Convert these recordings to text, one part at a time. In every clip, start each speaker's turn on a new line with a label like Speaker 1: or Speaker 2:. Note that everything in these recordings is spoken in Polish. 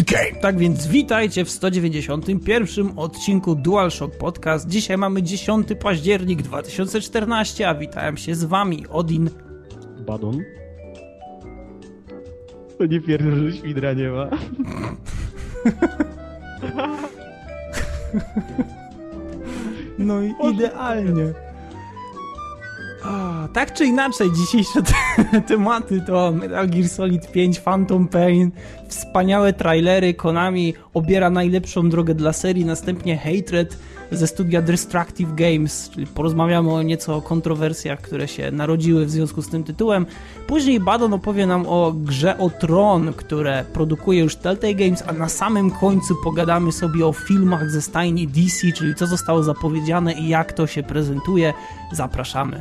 Speaker 1: Okay. Tak więc witajcie w 191 odcinku DualShock Podcast. Dzisiaj mamy 10 październik 2014, a witałem się z wami Odin.
Speaker 2: Badon. To nie pierdol, że świdra nie ma.
Speaker 1: No i idealnie. A, tak czy inaczej, dzisiejsze te tematy to Metal Gear Solid 5, Phantom Pain, wspaniałe trailery, Konami obiera najlepszą drogę dla serii, następnie Hatred ze studia Destructive Games, czyli porozmawiamy o nieco o kontrowersjach, które się narodziły w związku z tym tytułem. Później Badon opowie nam o grze o Tron, które produkuje już Telltale Games, a na samym końcu pogadamy sobie o filmach ze stajni DC, czyli co zostało zapowiedziane i jak to się prezentuje. Zapraszamy.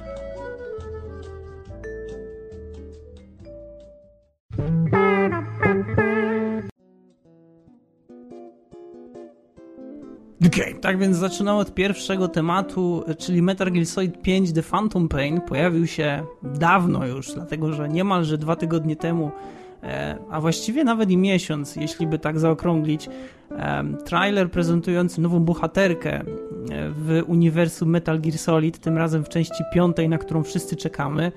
Speaker 1: Okay, tak więc zaczynamy od pierwszego tematu, czyli Metal Gear Solid 5 The Phantom Pain pojawił się dawno już, dlatego że niemalże dwa tygodnie temu, e, a właściwie nawet i miesiąc, jeśli by tak zaokrąglić, e, trailer prezentujący nową bohaterkę e, w uniwersum Metal Gear Solid, tym razem w części piątej, na którą wszyscy czekamy.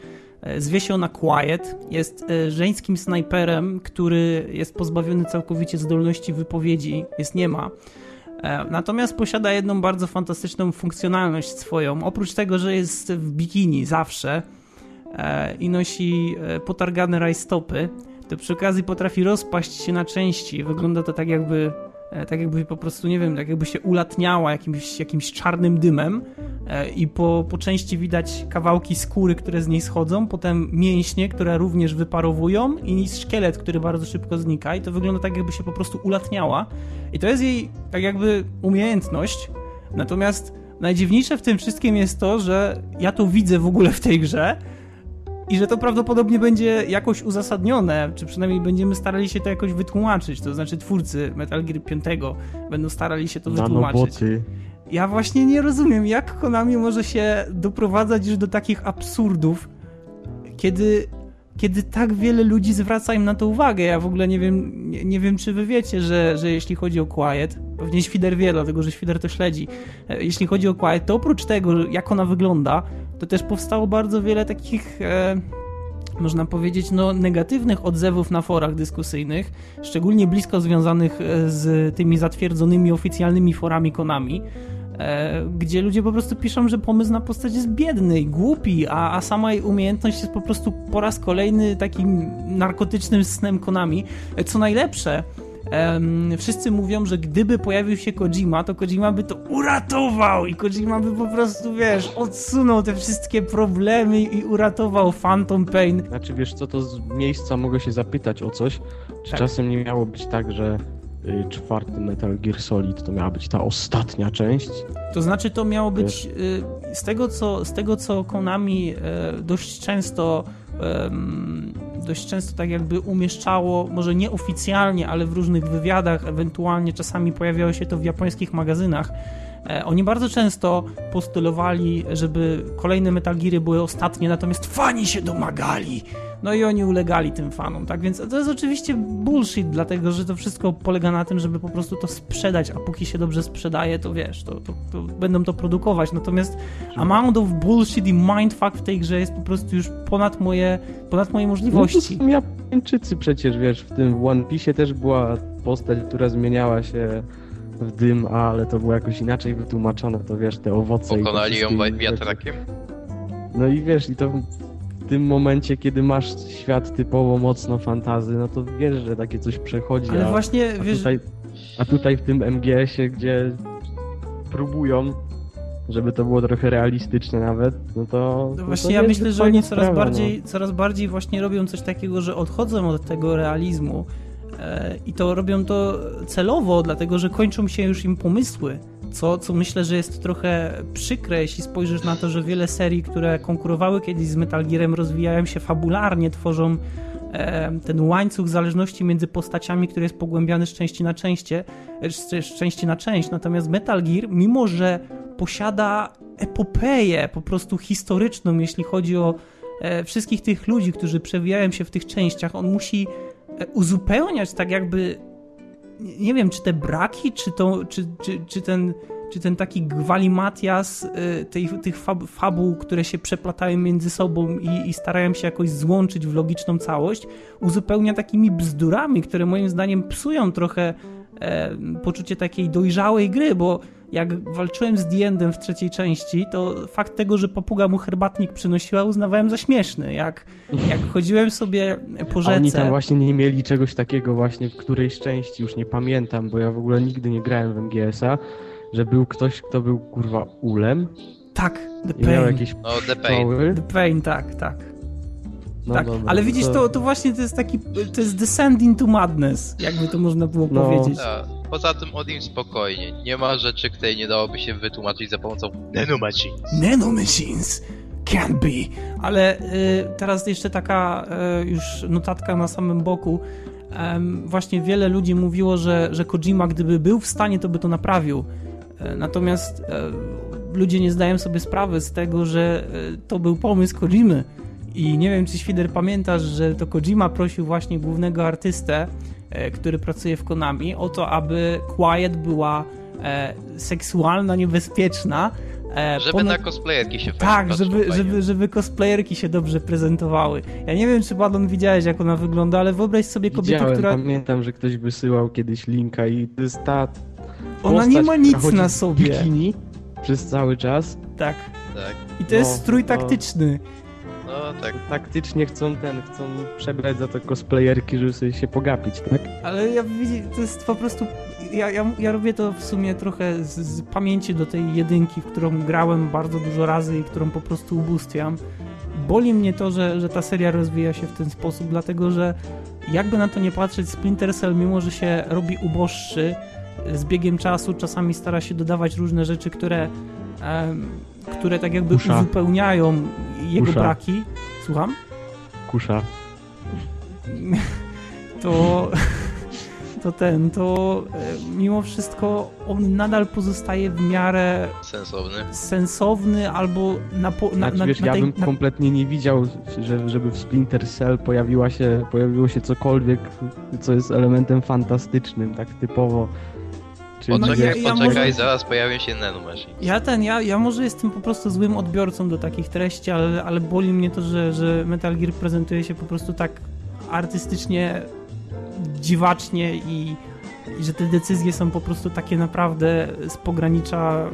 Speaker 1: Zwie się ona Quiet, jest żeńskim snajperem, który jest pozbawiony całkowicie zdolności wypowiedzi, jest nie ma. E, natomiast posiada jedną bardzo fantastyczną funkcjonalność swoją. Oprócz tego, że jest w bikini zawsze e, i nosi e, potargane rajstopy, to przy okazji potrafi rozpaść się na części. Wygląda to tak jakby tak jakby po prostu, nie wiem, tak jakby się ulatniała jakimś, jakimś czarnym dymem e, i po, po części widać kawałki skóry, które z niej schodzą, potem mięśnie, które również wyparowują i szkielet, który bardzo szybko znika. I to wygląda tak, jakby się po prostu ulatniała. I to jest jej tak jakby umiejętność, natomiast najdziwniejsze w tym wszystkim jest to, że ja to widzę w ogóle w tej grze, i że to prawdopodobnie będzie jakoś uzasadnione, czy przynajmniej będziemy starali się to jakoś wytłumaczyć. To znaczy twórcy Metal Gear 5 będą starali się to wytłumaczyć. Ja właśnie nie rozumiem, jak Konami może się doprowadzać już do takich absurdów, kiedy, kiedy tak wiele ludzi zwraca im na to uwagę. Ja w ogóle nie wiem, nie, nie wiem czy wy wiecie, że, że jeśli chodzi o Quiet, pewnie Świder wie, dlatego że Świder to śledzi, e, jeśli chodzi o Quiet, to oprócz tego, jak ona wygląda, to też powstało bardzo wiele takich, e, można powiedzieć, no, negatywnych odzewów na forach dyskusyjnych, szczególnie blisko związanych e, z tymi zatwierdzonymi oficjalnymi forami Konami. E, gdzie ludzie po prostu piszą, że pomysł na postać jest biedny i głupi, a, a sama jej umiejętność jest po prostu po raz kolejny takim narkotycznym snem Konami. E, co najlepsze, Um, wszyscy mówią, że gdyby pojawił się Kojima, to Kojima by to uratował i Kojima by po prostu, wiesz, odsunął te wszystkie problemy i uratował Phantom Pain.
Speaker 2: Znaczy, wiesz co, to z miejsca mogę się zapytać o coś. Czy tak. czasem nie miało być tak, że y, czwarty Metal Gear Solid to miała być ta ostatnia część?
Speaker 1: To znaczy, to miało być y, z tego, co, z tego, co Konami y, dość często dość często tak jakby umieszczało, może nieoficjalnie, ale w różnych wywiadach, ewentualnie czasami pojawiało się to w japońskich magazynach. E, oni bardzo często postulowali, żeby kolejne Metal Geary były ostatnie, natomiast fani się domagali. No i oni ulegali tym fanom, tak? Więc to jest oczywiście bullshit, dlatego że to wszystko polega na tym, żeby po prostu to sprzedać, a póki się dobrze sprzedaje, to wiesz, to, to, to będą to produkować. Natomiast amount of bullshit i mindfuck w tej grze jest po prostu już ponad moje, ponad moje możliwości.
Speaker 2: No to Japończycy przecież, wiesz, w tym One Piece też była postać, która zmieniała się w dym, ale to było jakoś inaczej wytłumaczone, to wiesz, te owoce
Speaker 3: Pokonali ją wiatrakiem?
Speaker 2: No i wiesz, i to tym momencie, kiedy masz świat typowo mocno fantazy, no to wiesz, że takie coś przechodzi.
Speaker 1: Ale a, właśnie,
Speaker 2: a
Speaker 1: wiesz...
Speaker 2: Tutaj, a tutaj w tym MGS-ie, gdzie próbują żeby to było trochę realistyczne nawet, no to...
Speaker 1: No właśnie
Speaker 2: to
Speaker 1: ja myślę, że oni coraz sprawa, bardziej, no. coraz bardziej właśnie robią coś takiego, że odchodzą od tego realizmu E, I to robią to celowo, dlatego że kończą się już im pomysły. Co, co myślę, że jest trochę przykre, jeśli spojrzysz na to, że wiele serii, które konkurowały kiedyś z Metal Gearem, rozwijają się fabularnie, tworzą e, ten łańcuch zależności między postaciami, który jest pogłębiany z części na części, z części na część. Natomiast Metal Gear, mimo że posiada epopeję po prostu historyczną, jeśli chodzi o e, wszystkich tych ludzi, którzy przewijają się w tych częściach, on musi e, uzupełniać tak jakby nie wiem, czy te braki, czy, to, czy, czy, czy ten czy ten taki gwalimatias y, tej, tych fab, fabuł, które się przeplatają między sobą i, i, starają się jakoś złączyć w logiczną całość, uzupełnia takimi bzdurami, które moim zdaniem psują trochę e, poczucie takiej dojrzałej gry, bo jak walczyłem z Diendem w trzeciej części, to fakt tego, że papuga mu herbatnik przynosiła, uznawałem za śmieszny. Jak, jak chodziłem sobie po rzece...
Speaker 2: A oni tam właśnie nie mieli czegoś takiego właśnie w którejś części, już nie pamiętam, bo ja w ogóle nigdy nie grałem w MGS-a, że był ktoś, kto był kurwa ulem.
Speaker 1: Tak, The
Speaker 2: Pain. miał jakieś
Speaker 3: no, The Pain.
Speaker 1: The Pain, tak, tak. No, tak, dobra, ale widzisz, to... to, właśnie to jest taki, to jest descend into madness, jakby to można było no. powiedzieć.
Speaker 3: Tak. Poza tym Odin spokojnie, nie ma rzeczy, której nie dałoby się wytłumaczyć za pomocą nanomachines.
Speaker 1: Nanomachines! Can be! Ale y, teraz jeszcze taka y, już notatka na samym boku. właśnie wiele ludzi mówiło, że, że Kojima gdyby był w stanie, to by to naprawił. E, natomiast e, ludzie nie zdają sobie sprawy z tego, że e, to był pomysł Kojimy. I nie wiem, czy Świder pamiętasz, że to Kojima prosił właśnie głównego artystę, który pracuje w Konami, o to, aby Quiet była seksualna, niebezpieczna.
Speaker 3: Żeby ponad... na cosplayerki się
Speaker 1: Tak, żeby, żeby, żeby cosplayerki się dobrze prezentowały. Ja nie wiem, czy Badon widziałeś, jak ona wygląda, ale wyobraź sobie kobietę,
Speaker 2: Widziałem,
Speaker 1: która...
Speaker 2: pamiętam, że ktoś wysyłał kiedyś linka i to jest ta
Speaker 1: ona nie ma nic na sobie.
Speaker 2: bikini przez cały czas.
Speaker 1: Tak.
Speaker 3: tak.
Speaker 1: I to no, jest strój taktyczny.
Speaker 3: No, tak.
Speaker 2: Taktycznie chcą ten, chcą przebrać za to cosplayerki, żeby sobie się pogapić, tak?
Speaker 1: Ale ja widzę, to jest po prostu... Ja, ja, ja robię to w sumie trochę z, z pamięci do tej jedynki, w którą grałem bardzo dużo razy i którą po prostu ubóstwiam. Boli mnie to, że, że ta seria rozwija się w ten sposób, dlatego że jakby na to nie patrzeć, Splinter Cell, mimo że się robi uboższy, z biegiem czasu czasami stara się dodawać różne rzeczy, które, które tak jakby Kusza. uzupełniają jego Kusza. braki. Słucham?
Speaker 2: Kusza.
Speaker 1: To to ten, to e, mimo wszystko on nadal pozostaje w miarę
Speaker 3: sensowny,
Speaker 1: sensowny albo na, po, na,
Speaker 2: znaczy, na, wiesz, na tej, ja bym na... kompletnie nie widział, że, żeby w Splinter Cell pojawiła się, pojawiło się cokolwiek, co jest elementem fantastycznym, tak typowo
Speaker 3: Poczekaj, no, ja, poczekaj może... zaraz pojawią się nanomachines.
Speaker 1: Ja ten, ja, ja może jestem po prostu złym odbiorcą do takich treści, ale, ale boli mnie to, że, że Metal Gear prezentuje się po prostu tak artystycznie, dziwacznie i, i że te decyzje są po prostu takie naprawdę z pogranicza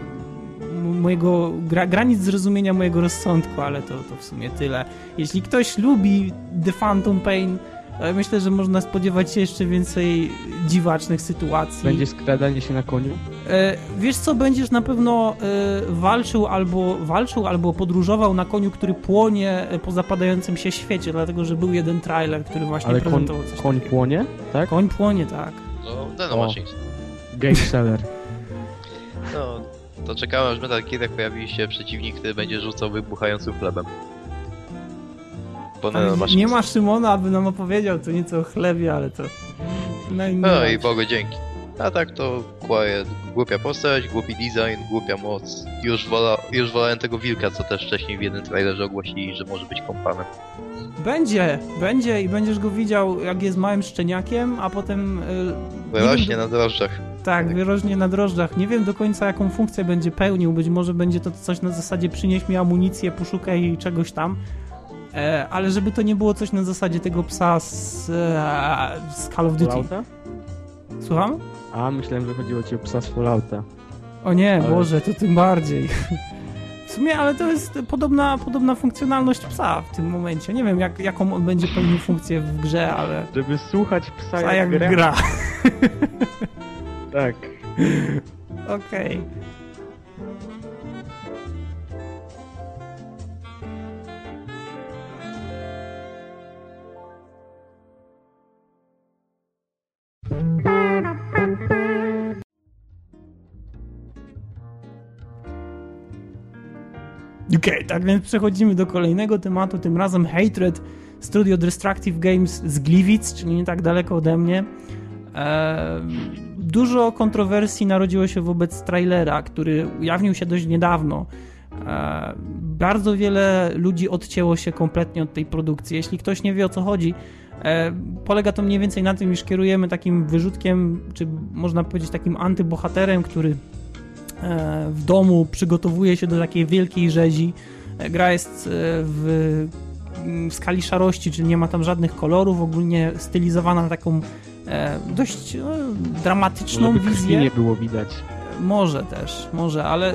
Speaker 1: mojego, gra, granic zrozumienia mojego rozsądku, ale to, to w sumie tyle. Jeśli ktoś lubi The Phantom Pain, myślę, że można spodziewać się jeszcze więcej dziwacznych sytuacji.
Speaker 2: Będzie skradanie się na koniu?
Speaker 1: E, wiesz co, będziesz na pewno e, walczył albo walczył, albo podróżował na koniu, który płonie po zapadającym się świecie, dlatego że był jeden trailer, który właśnie
Speaker 2: Ale
Speaker 1: prezentował
Speaker 2: coś koń takiego. płonie? Tak?
Speaker 1: Koń płonie, tak.
Speaker 3: No, nanomachines.
Speaker 2: Game seller.
Speaker 3: no, to czekałem, aż Metal Gear pojawi się przeciwnik, który będzie rzucał wybuchającym chlebem.
Speaker 1: Nie ma Szymona, aby nam opowiedział co nieco o chlebie, ale to...
Speaker 3: No i, no i Bogu dzięki. A tak to Quiet, głupia postać, głupi design, głupia moc. Już, wola, już wolałem tego wilka, co też wcześniej w jednym trailerze ogłosili, że może być kompanem.
Speaker 1: Będzie, będzie i będziesz go widział jak jest małym szczeniakiem, a potem...
Speaker 3: Yy, wyrośnie na drożdżach.
Speaker 1: Tak, tak, wyrośnie na drożdżach. Nie wiem do końca jaką funkcję będzie pełnił, być może będzie to coś na zasadzie przynieś mi amunicję, poszukaj czegoś tam. E, ale żeby to nie było coś na zasadzie tego psa z, e, z Call of Duty. Fallouta? Słucham?
Speaker 2: A, myślałem, że chodziło ci o psa z Fallouta.
Speaker 1: O nie, ale... Boże, to tym bardziej. W sumie, ale to jest podobna, podobna funkcjonalność psa w tym momencie. Nie wiem, jak, jaką on będzie pełnił funkcję w grze, ale...
Speaker 2: Żeby słuchać psa,
Speaker 1: psa jak, jak gra.
Speaker 2: tak.
Speaker 1: Okej. Okay. Okej, okay, tak więc przechodzimy do kolejnego tematu, tym razem Hatred Studio Destructive Games z Gliwic, czyli nie tak daleko ode mnie. Eee, dużo kontrowersji narodziło się wobec trailera, który ujawnił się dość niedawno. Eee, bardzo wiele ludzi odcięło się kompletnie od tej produkcji. Jeśli ktoś nie wie o co chodzi, e, polega to mniej więcej na tym, iż kierujemy takim wyrzutkiem, czy można powiedzieć takim antybohaterem, który w domu przygotowuje się do takiej wielkiej rzezi. E, gra jest e, w, w skali szarości, czyli nie ma tam żadnych kolorów, ogólnie stylizowana na taką e, dość dramatyczną
Speaker 2: Żeby
Speaker 1: wizję.
Speaker 2: nie było widać.
Speaker 1: Może też, może, ale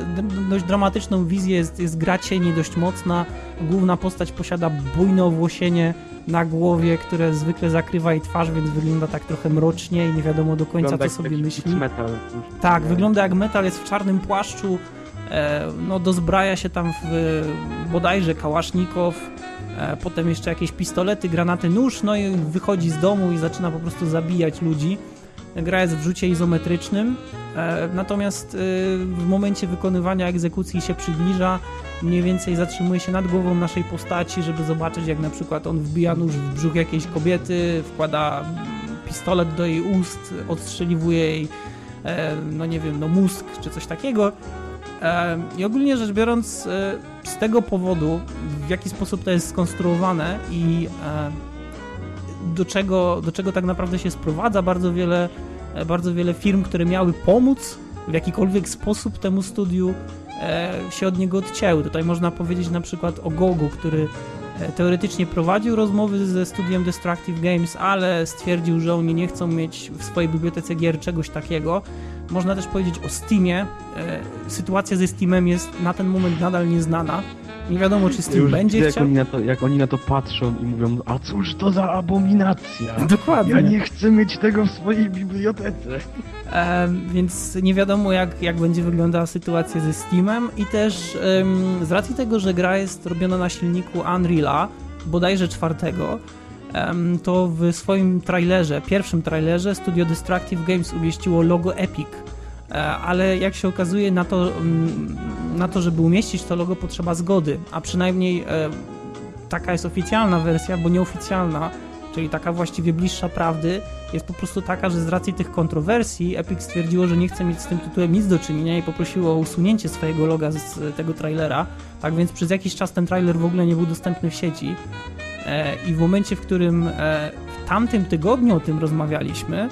Speaker 1: dość dramatyczną wizję jest, jest gra cieni dość mocna. Główna postać posiada bujne owłosienie na głowie, które zwykle zakrywa jej twarz, więc wygląda tak trochę mrocznie i nie wiadomo do końca,
Speaker 2: Wygląda
Speaker 1: co sobie myśli.
Speaker 2: Metal.
Speaker 1: Tak, wygląda jak metal, jest w czarnym płaszczu, e, no dozbraja się tam w bodajże kałasznikow, e, potem jeszcze jakieś pistolety, granaty, nóż, no i wychodzi z domu i zaczyna po prostu zabijać ludzi. Gra jest w rzucie izometrycznym, e, natomiast w momencie wykonywania egzekucji się przybliża, mniej więcej zatrzymuje się nad głową naszej postaci, żeby zobaczyć jak na przykład on wbija nóż w brzuch jakiejś kobiety, wkłada pistolet do jej ust, odstrzeliwuje jej e, no nie wiem, no mózg czy coś takiego. E, I ogólnie rzecz biorąc, e, z tego powodu, w jaki sposób to jest skonstruowane i do czego, do czego tak naprawdę się sprowadza, bardzo wiele, bardzo wiele firm, które miały pomóc w jakikolwiek sposób temu studiu, się od niego odcięły. Tutaj można powiedzieć na przykład o Gogu, który e, teoretycznie prowadził rozmowy ze studiem Destructive Games, ale stwierdził, że oni nie chcą mieć w swojej bibliotece gier czegoś takiego. Można też powiedzieć o Steamie. E, Sytuacja ze Steamem jest na ten moment nadal nieznana. Nie wiadomo, czy Steam
Speaker 2: Już
Speaker 1: będzie
Speaker 2: widzę, jak
Speaker 1: chciał.
Speaker 2: oni, na to, jak oni na to patrzą i mówią, a cóż to za abominacja?
Speaker 1: Dokładnie.
Speaker 2: Ja nie chcę mieć tego w swojej bibliotece.
Speaker 1: E, więc nie wiadomo, jak, jak będzie wyglądała sytuacja ze Steamem i też em, z racji tego, że gra jest robiona na silniku Unreal'a, bodajże czwartego, em, to w swoim trailerze, pierwszym trailerze Studio Destructive Games umieściło logo Epic. E, Ale jak się okazuje, na to, mm, na to, żeby umieścić to logo, potrzeba zgody, a przynajmniej e, taka jest oficjalna wersja, bo nieoficjalna, czyli taka właściwie bliższa prawdy, jest po prostu taka, że z racji tych kontrowersji Epic stwierdziło, że nie chce mieć z tym tytułem nic do czynienia i poprosiło o usunięcie swojego loga z tego trailera. Tak więc przez jakiś czas ten trailer w ogóle nie był dostępny w sieci. E, I w momencie, w którym w tamtym tygodniu o tym rozmawialiśmy,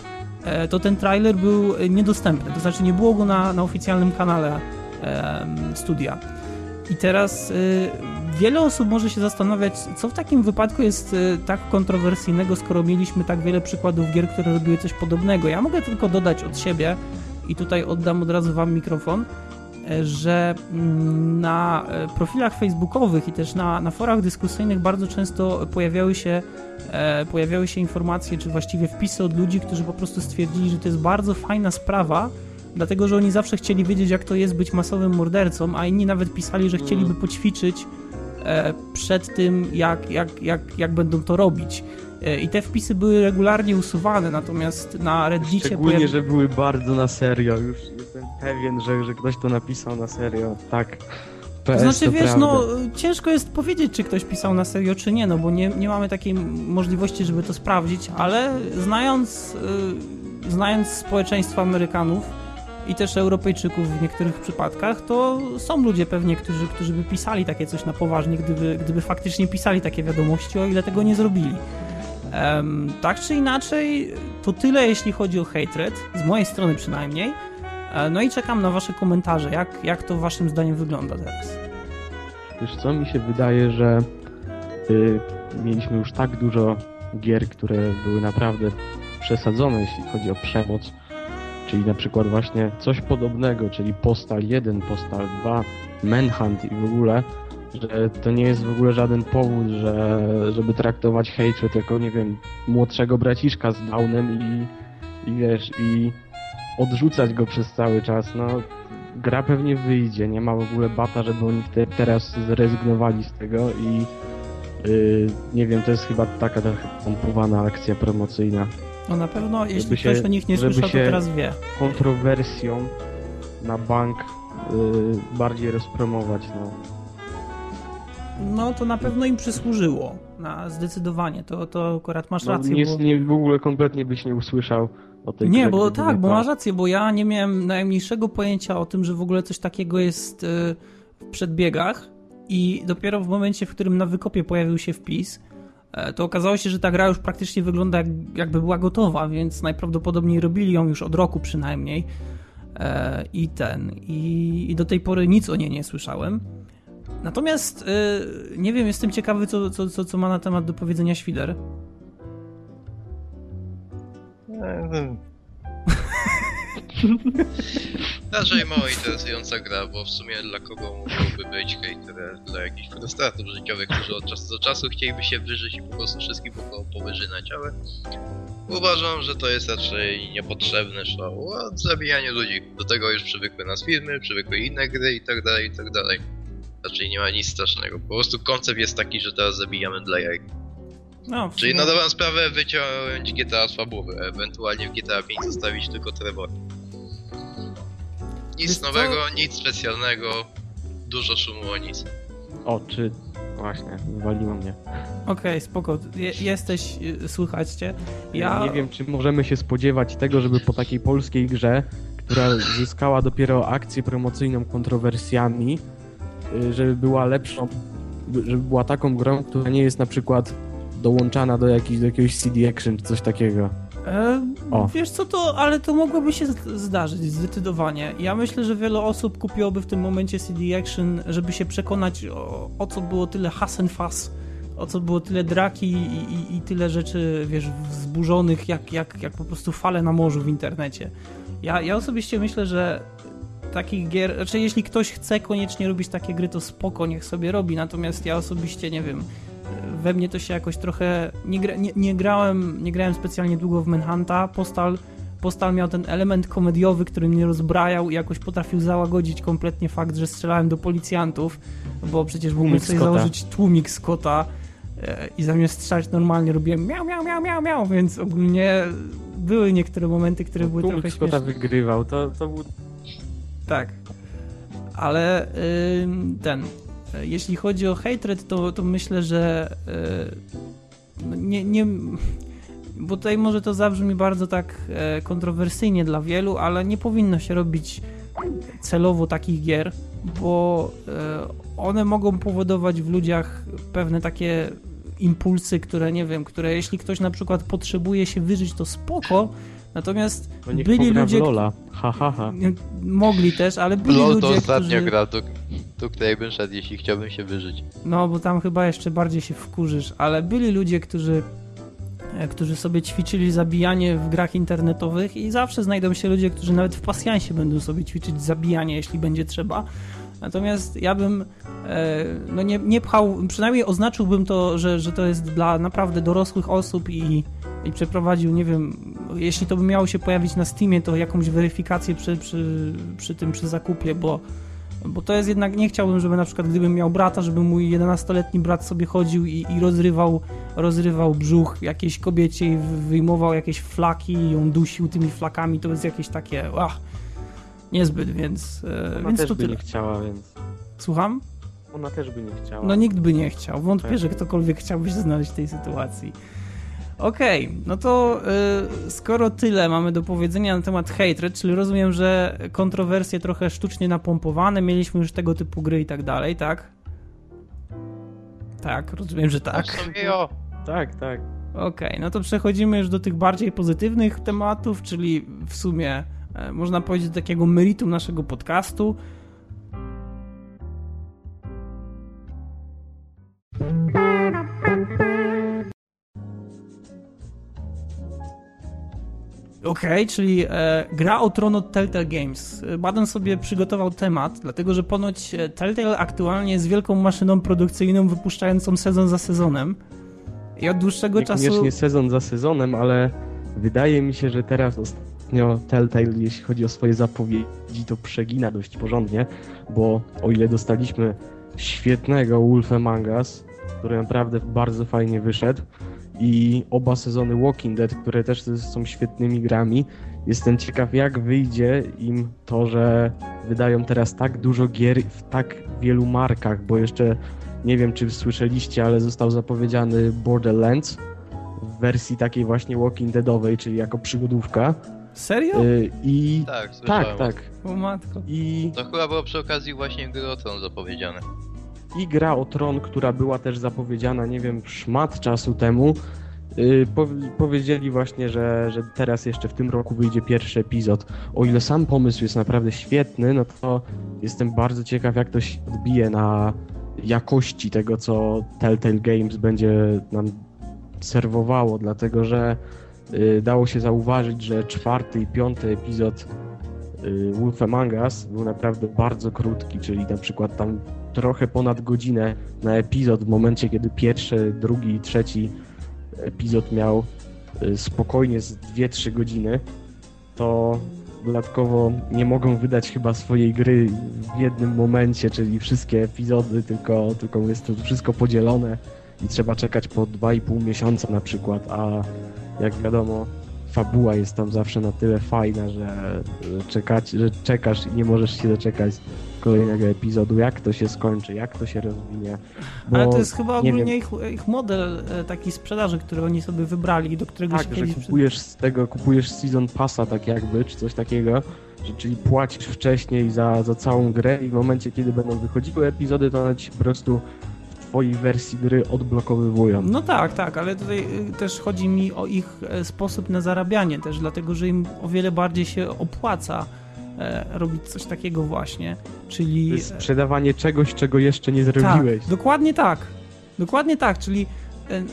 Speaker 1: to ten trailer był e, niedostępny. To znaczy nie było go na, na oficjalnym kanale em, studia. I teraz wiele osób może się zastanawiać, co w takim wypadku jest tak kontrowersyjnego, skoro mieliśmy tak wiele przykładów gier, które robiły coś podobnego. Ja mogę tylko dodać od siebie i tutaj oddam od razu Wam mikrofon, e, że mm, na e, profilach facebookowych i też na, na forach dyskusyjnych bardzo często pojawiały się, e, pojawiały się informacje, czy właściwie wpisy od ludzi, którzy po prostu stwierdzili, że to jest bardzo fajna sprawa, dlatego że oni zawsze chcieli wiedzieć, jak to jest być masowym mordercą, a inni nawet pisali, że chcieliby poćwiczyć e, przed tym, jak, jak, jak, jak będą to robić. I te wpisy były regularnie usuwane, natomiast na Reddicie
Speaker 2: Szczególnie,
Speaker 1: pojawi-
Speaker 2: że były bardzo na serio. Już jestem pewien, że, że ktoś to napisał na serio. Tak.
Speaker 1: To znaczy,
Speaker 2: to
Speaker 1: wiesz,
Speaker 2: prawda.
Speaker 1: no ciężko jest powiedzieć, czy ktoś pisał na serio, czy nie, no bo nie, nie mamy takiej możliwości, żeby to sprawdzić, ale znając, y, znając społeczeństwo Amerykanów i też Europejczyków w niektórych przypadkach, to są ludzie pewnie, którzy, którzy by pisali takie coś na poważnie, gdyby, gdyby faktycznie pisali takie wiadomości, o ile tego nie zrobili. Em, tak czy inaczej, to tyle jeśli chodzi o hatred, z mojej strony przynajmniej. E, No i czekam na wasze komentarze, jak, jak to waszym zdaniem wygląda teraz.
Speaker 2: Wiesz co, mi się wydaje, że y, mieliśmy już tak dużo gier, które były naprawdę przesadzone, jeśli chodzi o przemoc. Czyli na przykład właśnie coś podobnego, czyli Postal 1, Postal 2, Manhunt i w ogóle, że to nie jest w ogóle żaden powód, że, żeby traktować Hatred jako, nie wiem, młodszego braciszka z Downem i, i wiesz, i odrzucać go przez cały czas, no gra pewnie wyjdzie, nie ma w ogóle bata, żeby oni te, teraz zrezygnowali z tego i yy, nie wiem, to jest chyba taka trochę pompowana akcja promocyjna.
Speaker 1: No na pewno, jeśli
Speaker 2: Żeby
Speaker 1: ktoś
Speaker 2: się-
Speaker 1: o nich nie słyszał, to teraz wie.
Speaker 2: Kontrowersją na bank yy, bardziej rozpromować, no.
Speaker 1: No to na pewno im przysłużyło, na zdecydowanie, to, to akurat masz
Speaker 2: no
Speaker 1: rację,
Speaker 2: nie,
Speaker 1: bo...
Speaker 2: nie, w ogóle kompletnie byś nie usłyszał o tej
Speaker 1: Nie, bo tak, bo masz rację, bo ja nie miałem najmniejszego pojęcia o tym, że w ogóle coś takiego jest y, w przedbiegach I dopiero w momencie, w którym na wykopie pojawił się wpis, e, to okazało się, że ta gra już praktycznie wygląda jak, jakby była gotowa, więc najprawdopodobniej robili ją już od roku przynajmniej. E, I ten. I, i do tej pory nic o niej nie słyszałem. Natomiast e, nie wiem, jestem ciekawy, co, co, co, co ma na temat do powiedzenia Świder.
Speaker 3: Raczej mało interesująca gra, bo w sumie dla kogo mogłoby być hejter dla jakichś frustratorów życiowych, którzy od czasu do czasu chcieliby się wyżyć i po prostu wszystkich wokoło powyżynać, ale uważam, że to jest raczej niepotrzebne show od zabijania ludzi. Do tego już przywykły nas filmy, przywykły inne gry i tak dalej, i tak dalej. Raczej nie ma nic strasznego. Po prostu koncept jest taki, że teraz zabijamy dla jaj. No, Czyli na dobrą sprawę wyciąć GTA z fabuły, ewentualnie w GTA 5 zostawić tylko Trevor. Nic nowego, nic specjalnego, dużo szumu o nic.
Speaker 2: O, czy... Właśnie, wywaliło mnie.
Speaker 1: Okej, okay, spoko. Je jesteś, y, słychać cię.
Speaker 2: Ja... Nie wiem, czy możemy się spodziewać tego, żeby po takiej polskiej grze, która zyskała dopiero akcję promocyjną kontrowersjami, żeby była lepszą, żeby była taką grą, która nie jest na przykład dołączana do, jakiś, do jakiegoś CD Action czy coś takiego.
Speaker 1: E, wiesz co to, ale to mogłoby się zdarzyć zdecydowanie. Ja myślę, że wiele osób kupiłoby w tym momencie CD Action, żeby się przekonać o, o co było tyle has and fuss, o co było tyle draki i, i, i, tyle rzeczy, wiesz, wzburzonych jak, jak, jak po prostu fale na morzu w internecie. Ja, ja osobiście myślę, że takich gier, znaczy jeśli ktoś chce koniecznie robić takie gry, to spoko, niech sobie robi, natomiast ja osobiście, nie wiem, we mnie to się jakoś trochę. Nie, gra, nie, nie, grałem, nie grałem specjalnie długo w Manhunta. Postal, Postal miał ten element komediowy, który mnie rozbrajał i jakoś potrafił załagodzić kompletnie fakt, że strzelałem do policjantów, bo przecież mógłbym sobie Scotta. założyć tłumik Scotta e, i zamiast strzelać normalnie robiłem miał, miał, miał, miał, miał, więc ogólnie były niektóre momenty, które no, były trochę śmieszne.
Speaker 2: Scotta wygrywał, to, to był...
Speaker 1: Tak. Ale ten, jeśli chodzi o hatred, to, to myślę, że e, nie, nie, bo tutaj może to zabrzmi bardzo tak e, kontrowersyjnie dla wielu, ale nie powinno się robić celowo takich gier, bo e, one mogą powodować w ludziach pewne takie impulsy, które nie wiem, które jeśli ktoś na przykład potrzebuje się wyżyć, to spoko, Natomiast byli ludzie.
Speaker 2: Lola. Ha, ha, ha.
Speaker 1: Mogli też, ale byli LOL ludzie.
Speaker 3: to ostatnio
Speaker 1: którzy...
Speaker 3: gra, do, do której bym szedł, jeśli chciałbym się wyżyć.
Speaker 1: No, bo tam chyba jeszcze bardziej się wkurzysz, ale byli ludzie, którzy e, którzy sobie ćwiczyli zabijanie w grach internetowych i zawsze znajdą się ludzie, którzy nawet w pasjansie będą sobie ćwiczyć zabijanie, jeśli będzie trzeba. Natomiast ja bym e, no nie, nie pchał, przynajmniej oznaczyłbym to, że, że to jest dla naprawdę dorosłych osób i i przeprowadził, nie wiem, jeśli to by miało się pojawić na Steamie, to jakąś weryfikację przy, przy, przy tym, przy zakupie, bo, bo to jest jednak, nie chciałbym, żeby na przykład gdybym miał brata, żeby mój 11-letni brat sobie chodził i, i rozrywał, rozrywał brzuch jakiejś kobiecie i wyjmował jakieś flaki i ją dusił tymi flakami, to jest jakieś takie, ach, niezbyt, więc,
Speaker 2: e,
Speaker 1: Ona więc
Speaker 2: też
Speaker 1: to
Speaker 2: by tyle. nie chciała, więc...
Speaker 1: Słucham?
Speaker 2: Ona też by nie chciała.
Speaker 1: No nikt by nie chciał. Wątpię, tak. że ktokolwiek chciałby się znaleźć w tej sytuacji. Okej, okay, no to y, skoro tyle mamy do powiedzenia na temat hatred, czyli rozumiem, że kontrowersje trochę sztucznie napompowane, mieliśmy już tego typu gry i tak dalej, tak? Tak, rozumiem, że tak.
Speaker 2: Tak, tak.
Speaker 1: Okej, okay, no to przechodzimy już do tych bardziej pozytywnych tematów, czyli w sumie e, można powiedzieć do takiego meritum naszego podcastu. Okej, okay, czyli e, gra o tron od Telltale Games. Baden sobie przygotował temat, dlatego że ponoć e, Telltale aktualnie jest wielką maszyną produkcyjną wypuszczającą sezon za sezonem. I od dłuższego czasu...
Speaker 2: Niekoniecznie sezon za sezonem, ale wydaje mi się, że teraz ostatnio Telltale, jeśli chodzi o swoje zapowiedzi, to przegina dość porządnie, bo o ile dostaliśmy świetnego Wolf Among Us, który naprawdę bardzo fajnie wyszedł, i oba sezony Walking Dead, które też są świetnymi grami. Jestem ciekaw, jak wyjdzie im to, że wydają teraz tak dużo gier w tak wielu markach, bo jeszcze nie wiem, czy słyszeliście, ale został zapowiedziany Borderlands w wersji takiej właśnie Walking Deadowej, czyli jako przygodówka.
Speaker 1: Serio? Y
Speaker 3: I tak,
Speaker 2: tak, tak.
Speaker 1: O matko.
Speaker 3: I... To chyba było przy okazji właśnie gry o Tron zapowiedziane.
Speaker 2: I gra o Tron, która była też zapowiedziana, nie wiem, szmat czasu temu, yy, po, powiedzieli właśnie, że, że teraz jeszcze w tym roku wyjdzie pierwszy epizod. O ile sam pomysł jest naprawdę świetny, no to jestem bardzo ciekaw, jak to się odbije na jakości tego, co Telltale Games będzie nam serwowało, dlatego że yy, dało się zauważyć, że czwarty i piąty epizod Wolf Among Us był naprawdę bardzo krótki, czyli na przykład tam trochę ponad godzinę na epizod w momencie, kiedy pierwszy, drugi i trzeci epizod miał y, spokojnie z 2-3 godziny, to dodatkowo nie mogą wydać chyba swojej gry w jednym momencie, czyli wszystkie epizody, tylko, tylko jest to wszystko podzielone i trzeba czekać po 2,5 miesiąca na przykład, a jak wiadomo fabuła jest tam zawsze na tyle fajna, że, czekać, że czekasz i nie możesz się doczekać kolejnego epizodu, jak to się skończy, jak to się rozwinie.
Speaker 1: Ale to jest chyba ogólnie ich, ich, model e, taki sprzedaży, który oni sobie wybrali, do którego
Speaker 2: tak,
Speaker 1: się
Speaker 2: że kupujesz z tego, kupujesz season passa tak jakby, czy coś takiego, że czyli płacisz wcześniej za, za całą grę i w momencie, kiedy będą wychodziły epizody, to one ci po prostu twojej wersji gry odblokowywują.
Speaker 1: No tak, tak, ale tutaj y, też chodzi mi o ich e, sposób na zarabianie też, dlatego że im o wiele bardziej się opłaca e, robić coś takiego właśnie, czyli...
Speaker 2: Sprzedawanie czegoś, czego jeszcze nie zrobiłeś.
Speaker 1: Tak, dokładnie tak. Dokładnie tak, czyli e,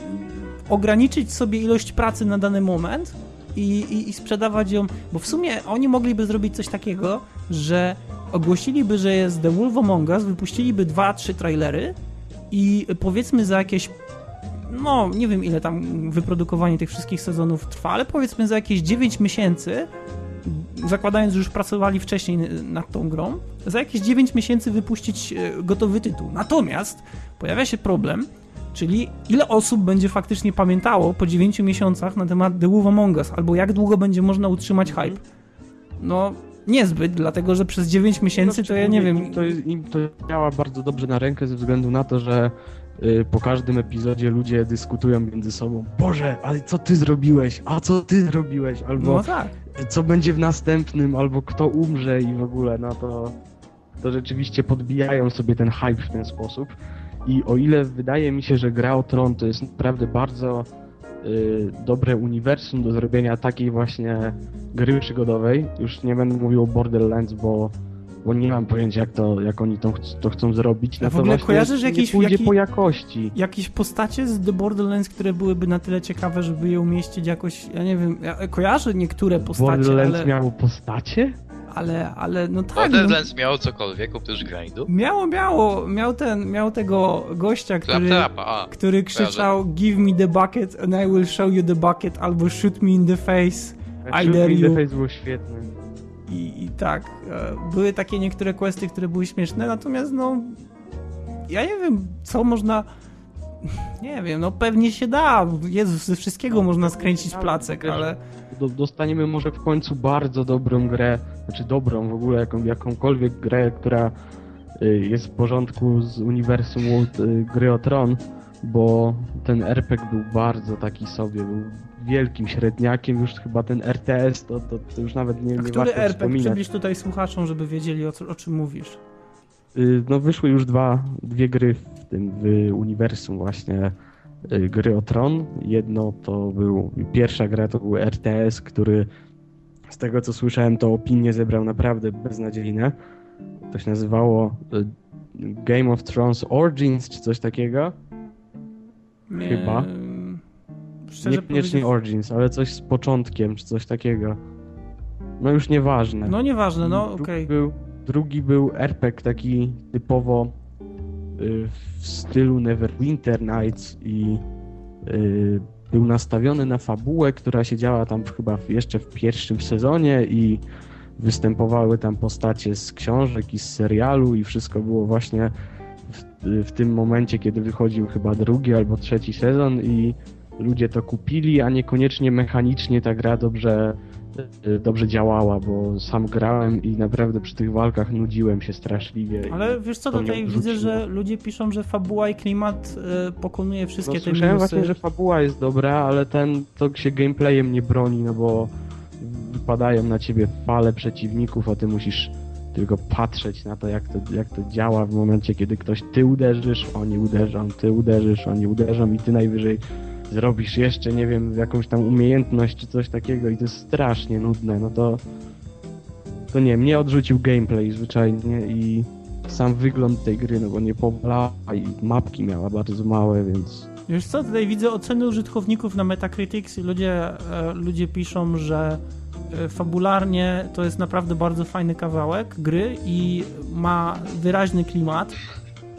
Speaker 1: ograniczyć sobie ilość pracy na dany moment i, i, i sprzedawać ją, bo w sumie oni mogliby zrobić coś takiego, że ogłosiliby, że jest The Wolf Among Us, wypuściliby dwa, trzy trailery i powiedzmy za jakieś no nie wiem ile tam wyprodukowanie tych wszystkich sezonów trwa, ale powiedzmy za jakieś 9 miesięcy zakładając, że już pracowali wcześniej nad tą grą, za jakieś 9 miesięcy wypuścić e, gotowy tytuł. Natomiast pojawia się problem, czyli ile osób będzie faktycznie pamiętało po 9 miesiącach na temat The Wolf Among Us, albo jak długo będzie można utrzymać hype. No, niezbyt, dlatego że przez 9 miesięcy no, to ja nie wiem.
Speaker 2: Im to, im to działa bardzo dobrze na rękę ze względu na to, że y, po każdym epizodzie ludzie dyskutują między sobą. Boże, ale co ty zrobiłeś? A co ty zrobiłeś? Albo
Speaker 1: no tak.
Speaker 2: co będzie w następnym, albo kto umrze i w ogóle, no to, to rzeczywiście podbijają sobie ten hype w ten sposób. I o ile wydaje mi się, że gra o Tron to jest naprawdę bardzo dobre uniwersum do zrobienia takiej właśnie gry przygodowej. Już nie będę mówił o Borderlands, bo, bo nie mam pojęcia jak, to, jak oni to, to chcą zrobić.
Speaker 1: A w ogóle kojarzysz jakieś,
Speaker 2: pójdzie jaki, po jakości.
Speaker 1: Jakieś postacie z The Borderlands, które byłyby na tyle ciekawe, żeby je umieścić jakoś, ja nie wiem, ja kojarzę niektóre postacie,
Speaker 2: Borderlands
Speaker 1: ale...
Speaker 2: miało postacie?
Speaker 1: Ale, ale no tak.
Speaker 3: Borderlands
Speaker 1: no,
Speaker 3: miało cokolwiek oprócz grindu?
Speaker 1: Miało, miało. Miał ten, miał tego gościa, który,
Speaker 3: Trapa,
Speaker 1: który krzyczał Give me the bucket and I will show you the bucket albo shoot me in the face. I
Speaker 2: shoot
Speaker 1: dare
Speaker 2: me in
Speaker 1: you.
Speaker 2: the face było świetne.
Speaker 1: I, I tak, e, były takie niektóre questy, które były śmieszne, natomiast no ja nie wiem, co można nie wiem, no pewnie się da. Jezus, ze wszystkiego można skręcić placek, ale...
Speaker 2: Dostaniemy może w końcu bardzo dobrą grę, znaczy dobrą w ogóle, jaką, jakąkolwiek grę, która y, jest w porządku z uniwersum y, gry o Tron, bo ten RPG był bardzo taki sobie, był wielkim średniakiem, już chyba ten RTS to, to, to już nawet nie,
Speaker 1: A
Speaker 2: nie
Speaker 1: który
Speaker 2: warto
Speaker 1: RPG?
Speaker 2: wspominać.
Speaker 1: Przybliż tutaj słuchaczom, żeby wiedzieli o, co, o czym mówisz.
Speaker 2: Y, no wyszły już dwa, dwie gry w tym w uniwersum właśnie y, gry o Tron. Jedno to był, pierwsza gra to był RTS, który z tego co słyszałem to opinie zebrał naprawdę beznadziejne. To się nazywało y, Game of Thrones Origins czy coś takiego. Chyba.
Speaker 1: Szczerze
Speaker 2: Niekoniecznie Origins, ale coś z początkiem czy coś takiego. No już nieważne.
Speaker 1: No nieważne, no okej. Okay.
Speaker 2: Był Drugi był RPG taki typowo y, w stylu Neverwinter Nights i y, był nastawiony na fabułę, która się działa tam chyba jeszcze w pierwszym sezonie i występowały tam postacie z książek i z serialu i wszystko było właśnie w, w tym momencie, kiedy wychodził chyba drugi albo trzeci sezon i ludzie to kupili, a niekoniecznie mechanicznie ta gra dobrze dobrze działała, bo sam grałem i naprawdę przy tych walkach nudziłem się straszliwie.
Speaker 1: Ale wiesz co, tutaj widzę, że ludzie piszą, że fabuła i klimat y, pokonuje wszystkie no, te
Speaker 2: słyszałem
Speaker 1: minusy.
Speaker 2: właśnie, że fabuła jest dobra, ale ten to się gameplayem nie broni, no bo wypadają na ciebie fale przeciwników, a ty musisz tylko patrzeć na to, jak to, jak to działa w momencie, kiedy ktoś ty uderzysz, oni uderzą, ty uderzysz, oni uderzą i ty najwyżej zrobisz jeszcze, nie wiem, jakąś tam umiejętność czy coś takiego i to jest strasznie nudne, no to to nie, mnie odrzucił gameplay zwyczajnie i sam wygląd tej gry, no bo nie powalała i mapki miała bardzo małe, więc
Speaker 1: Wiesz co, tutaj widzę oceny użytkowników na Metacritics i ludzie, e, ludzie piszą, że e, fabularnie to jest naprawdę bardzo fajny kawałek gry i ma wyraźny klimat.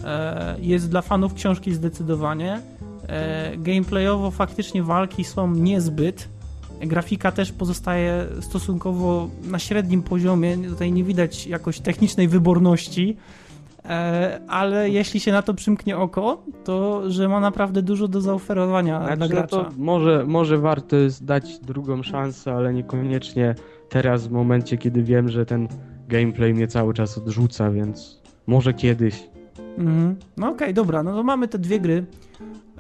Speaker 1: E, jest dla fanów książki zdecydowanie. E, gameplayowo faktycznie walki są niezbyt. Grafika też pozostaje stosunkowo na średnim poziomie. Tutaj nie widać jakoś technicznej wyborności. E, ale jeśli się na to przymknie oko, to że ma naprawdę dużo do zaoferowania dla
Speaker 2: Znaczy, no
Speaker 1: gracza.
Speaker 2: to może, może warto jest dać drugą szansę, ale niekoniecznie teraz w momencie, kiedy wiem, że ten gameplay mnie cały czas odrzuca, więc może kiedyś.
Speaker 1: Mhm. No okej, dobra, no to mamy te dwie gry.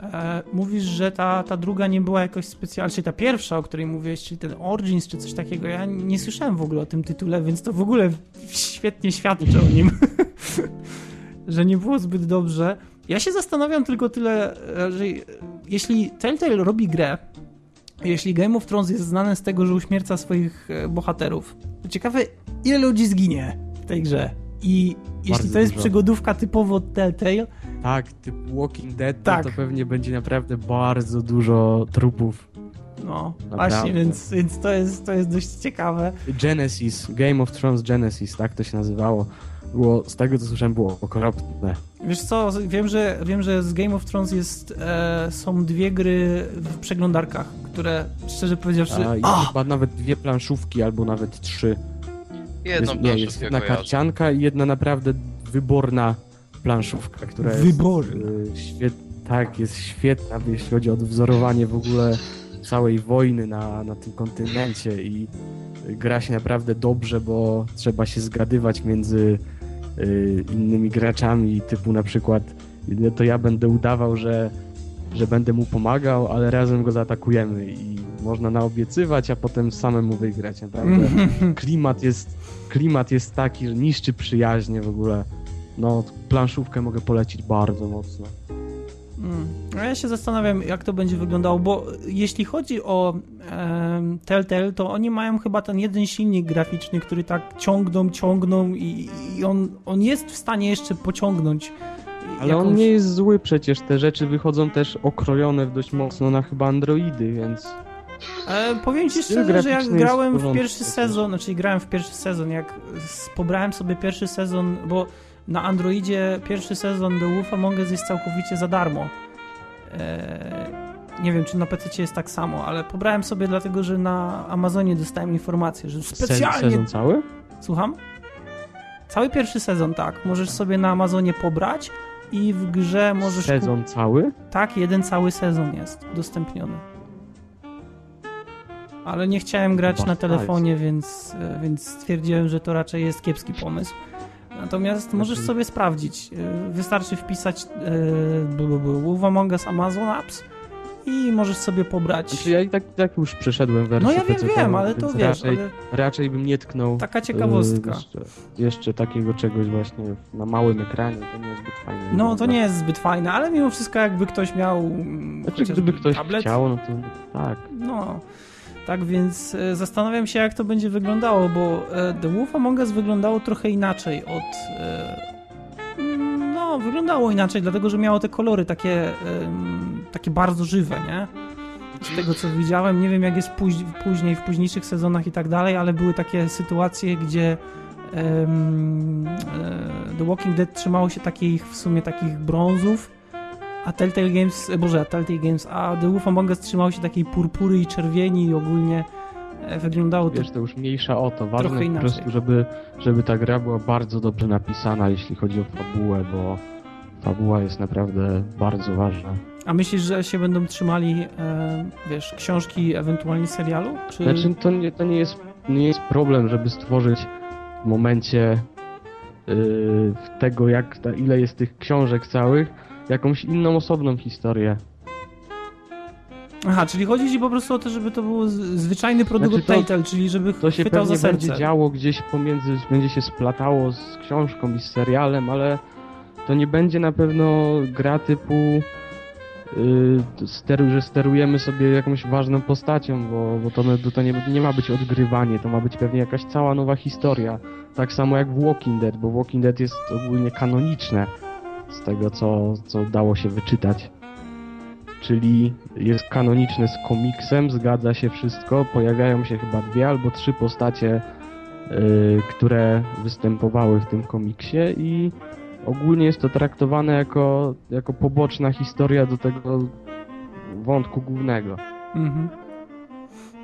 Speaker 1: E, mówisz, że ta, ta druga nie była jakoś specjalna, czyli ta pierwsza, o której mówiłeś, czyli ten Origins czy coś takiego. Ja nie słyszałem w ogóle o tym tytule, więc to w ogóle świetnie świadczy o nim, że nie było zbyt dobrze. Ja się zastanawiam tylko tyle, e, że jeśli Telltale robi grę, jeśli Game of Thrones jest znane z tego, że uśmierca swoich e, bohaterów, to ciekawe, ile ludzi zginie w tej grze. I jeśli
Speaker 2: Bardzo
Speaker 1: to jest
Speaker 2: dużo.
Speaker 1: przygodówka typowo Telltale,
Speaker 2: Tak, typ Walking Dead,
Speaker 1: Tak.
Speaker 2: to, pewnie będzie naprawdę bardzo dużo trupów.
Speaker 1: No,
Speaker 2: Naprawdę.
Speaker 1: właśnie, więc, więc to, jest, to jest dość ciekawe.
Speaker 2: Genesis, Game of Thrones Genesis, tak to się nazywało. Było, z tego co słyszałem, było okropne.
Speaker 1: Wiesz co, wiem, że, wiem, że z Game of Thrones jest, e, są dwie gry w przeglądarkach, które szczerze powiedziawszy...
Speaker 2: A, i
Speaker 1: A!
Speaker 2: chyba nawet dwie planszówki, albo nawet trzy.
Speaker 3: Jedną
Speaker 2: jest, nie, jest jedna
Speaker 3: kojarzę.
Speaker 2: karcianka i jedna naprawdę wyborna planszówka, która jest
Speaker 1: Wyborna.
Speaker 2: y, świet, tak, jest świetna, jeśli chodzi o odwzorowanie w ogóle całej wojny na, na tym kontynencie i gra się naprawdę dobrze, bo trzeba się zgadywać między y, innymi graczami, typu na przykład y, to ja będę udawał, że, że będę mu pomagał, ale razem go zaatakujemy i można naobiecywać, a potem samemu wygrać, naprawdę klimat jest, klimat jest taki, że niszczy przyjaźnie w ogóle. No, planszówkę mogę polecić bardzo mocno.
Speaker 1: Mm. No ja się zastanawiam, jak to będzie wyglądało, bo jeśli chodzi o em, Telltale, to oni mają chyba ten jeden silnik graficzny, który tak ciągną, ciągną i, i on, on jest w stanie jeszcze pociągnąć.
Speaker 2: Ale on
Speaker 1: jakąś-
Speaker 2: nie jest zły przecież, te rzeczy wychodzą też okrojone dość mocno na chyba androidy, więc...
Speaker 1: E, powiem ci szczerze, że jak
Speaker 2: w
Speaker 1: grałem w pierwszy sezon, znaczy grałem w pierwszy sezon, jak pobrałem sobie pierwszy sezon, bo na Androidzie pierwszy sezon The Wolf Among Us jest całkowicie za darmo. E, nie wiem, czy na PC jest tak samo, ale pobrałem sobie dlatego, że na Amazonie dostałem informację, że specjalnie...
Speaker 2: Sezon cały?
Speaker 1: Słucham? Cały pierwszy sezon, tak. Możesz sobie na Amazonie pobrać i w grze możesz...
Speaker 2: Sezon cały?
Speaker 1: tak, jeden cały sezon jest udostępniony. Ale nie chciałem grać na telefonie, więc, e, więc stwierdziłem, że to raczej jest kiepski pomysł. Natomiast możesz
Speaker 2: Znaczy-
Speaker 1: sobie sprawdzić. E, Wystarczy wpisać e, Wolf Among Us Amazon Apps i możesz sobie pobrać.
Speaker 2: Znaczy ja i tak, tak już przeszedłem wersję
Speaker 1: No ja wiem, wiem, ale to wiesz,
Speaker 2: Raczej,
Speaker 1: ale
Speaker 2: raczej bym nie tknął
Speaker 1: taka ciekawostka.
Speaker 2: Jeszcze, jeszcze takiego czegoś właśnie na małym ekranie, to nie jest zbyt fajne.
Speaker 1: No to nie jest zbyt fajne, ale mimo wszystko jakby ktoś miał mm,
Speaker 2: Znaczy, gdyby ktoś
Speaker 1: tablet,
Speaker 2: chciał, no to tak.
Speaker 1: No, tak więc e, zastanawiam się, jak to będzie wyglądało, bo e, The Wolf Among Us wyglądało trochę inaczej od. E, no, wyglądało inaczej, dlatego że miało te kolory takie, takie bardzo żywe, nie? Z tego co widziałem, nie wiem jak jest póź- później, w późniejszych sezonach i tak dalej, ale były takie sytuacje, gdzie The Walking Dead trzymało się takich, w sumie takich brązów, a Telltale Games, e, boże, Telltale Games, a The Wolf Among Us trzymało się takiej purpury i czerwieni i ogólnie e, wyglądało to
Speaker 2: Wiesz, to już mniejsza o to. Ważne
Speaker 1: Trochę
Speaker 2: po
Speaker 1: inaczej.
Speaker 2: prostu, żeby, żeby ta gra była bardzo dobrze napisana, jeśli chodzi o fabułę, bo fabuła jest naprawdę bardzo ważna.
Speaker 1: A myślisz, że się będą trzymali, e, wiesz, książki, ewentualnie serialu? Czy...
Speaker 2: Znaczy, to nie, to nie, jest, nie jest problem, żeby stworzyć w momencie yy, tego, jak ta, ile jest tych książek całych, jakąś inną, osobną historię.
Speaker 1: Aha, czyli chodzi ci po prostu o to, żeby to był zwyczajny produkt
Speaker 2: znaczy
Speaker 1: to, Telltale, czyli żeby
Speaker 2: to się pewnie
Speaker 1: za serce.
Speaker 2: będzie działo gdzieś pomiędzy, będzie się splatało z książką i z serialem, ale to nie będzie na pewno gra typu yy, steru, że sterujemy sobie jakąś ważną postacią, bo, bo to, to nie, nie ma być odgrywanie, to ma być pewnie jakaś cała nowa historia. Tak samo jak w Walking Dead, bo Walking Dead jest ogólnie kanoniczne z tego, co, co dało się wyczytać. Czyli jest kanoniczne z komiksem, zgadza się wszystko, pojawiają się chyba dwie albo trzy postacie, yy, które występowały w tym komiksie i ogólnie jest to traktowane jako, jako poboczna historia do tego wątku głównego.
Speaker 1: Mhm.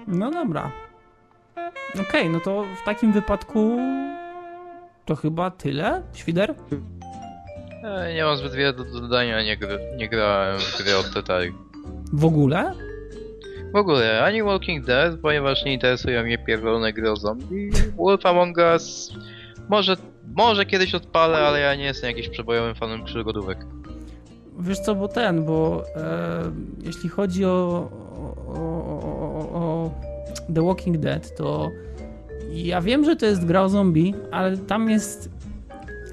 Speaker 1: No dobra. Okej, okay, no to w takim wypadku to chyba tyle, Świder?
Speaker 3: E, nie mam zbyt wiele do dodania, nie, gry, nie grałem w gry od Tetari.
Speaker 1: W ogóle?
Speaker 3: W ogóle, ani Walking Dead, ponieważ nie interesują mnie pierdolone gry o zombie. Wolf Among Us może, może kiedyś odpalę, ale ja nie jestem jakimś przebojowym fanem przygodówek.
Speaker 1: Wiesz co, bo ten, bo e, jeśli chodzi o, o, o, o, The Walking Dead, to ja wiem, że to jest gra o zombie, ale tam jest.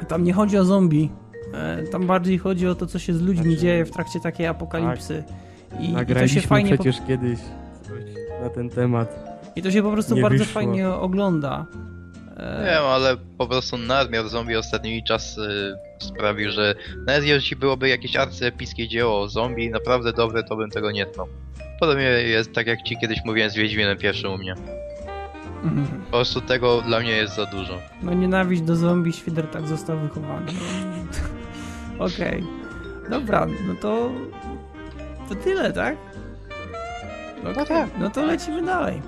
Speaker 1: Tam nie chodzi o zombie. E, tam bardziej chodzi o to, co się z ludźmi znaczy, dzieje w trakcie takiej apokalipsy.
Speaker 2: Tak. I, i to się fajnie. przecież po... kiedyś na ten temat.
Speaker 1: I to się po prostu bardzo wyszło. fajnie ogląda.
Speaker 3: E, wiem, ale po prostu nadmiar zombie ostatnimi czasy sprawił, że nawet jeśli byłoby jakieś arcyepickie dzieło o zombie, naprawdę dobre, to bym tego nie tnął. Podobnie jest tak jak ci kiedyś mówiłem z Wiedźminem pierwszym u mnie. Mhm. Po prostu tego dla mnie jest za dużo.
Speaker 1: No nienawiść do zombie, Świder tak został wychowany. Okej. Okay. Dobra, no to... To tyle, tak?
Speaker 3: Okay. No tak.
Speaker 1: No to lecimy dalej.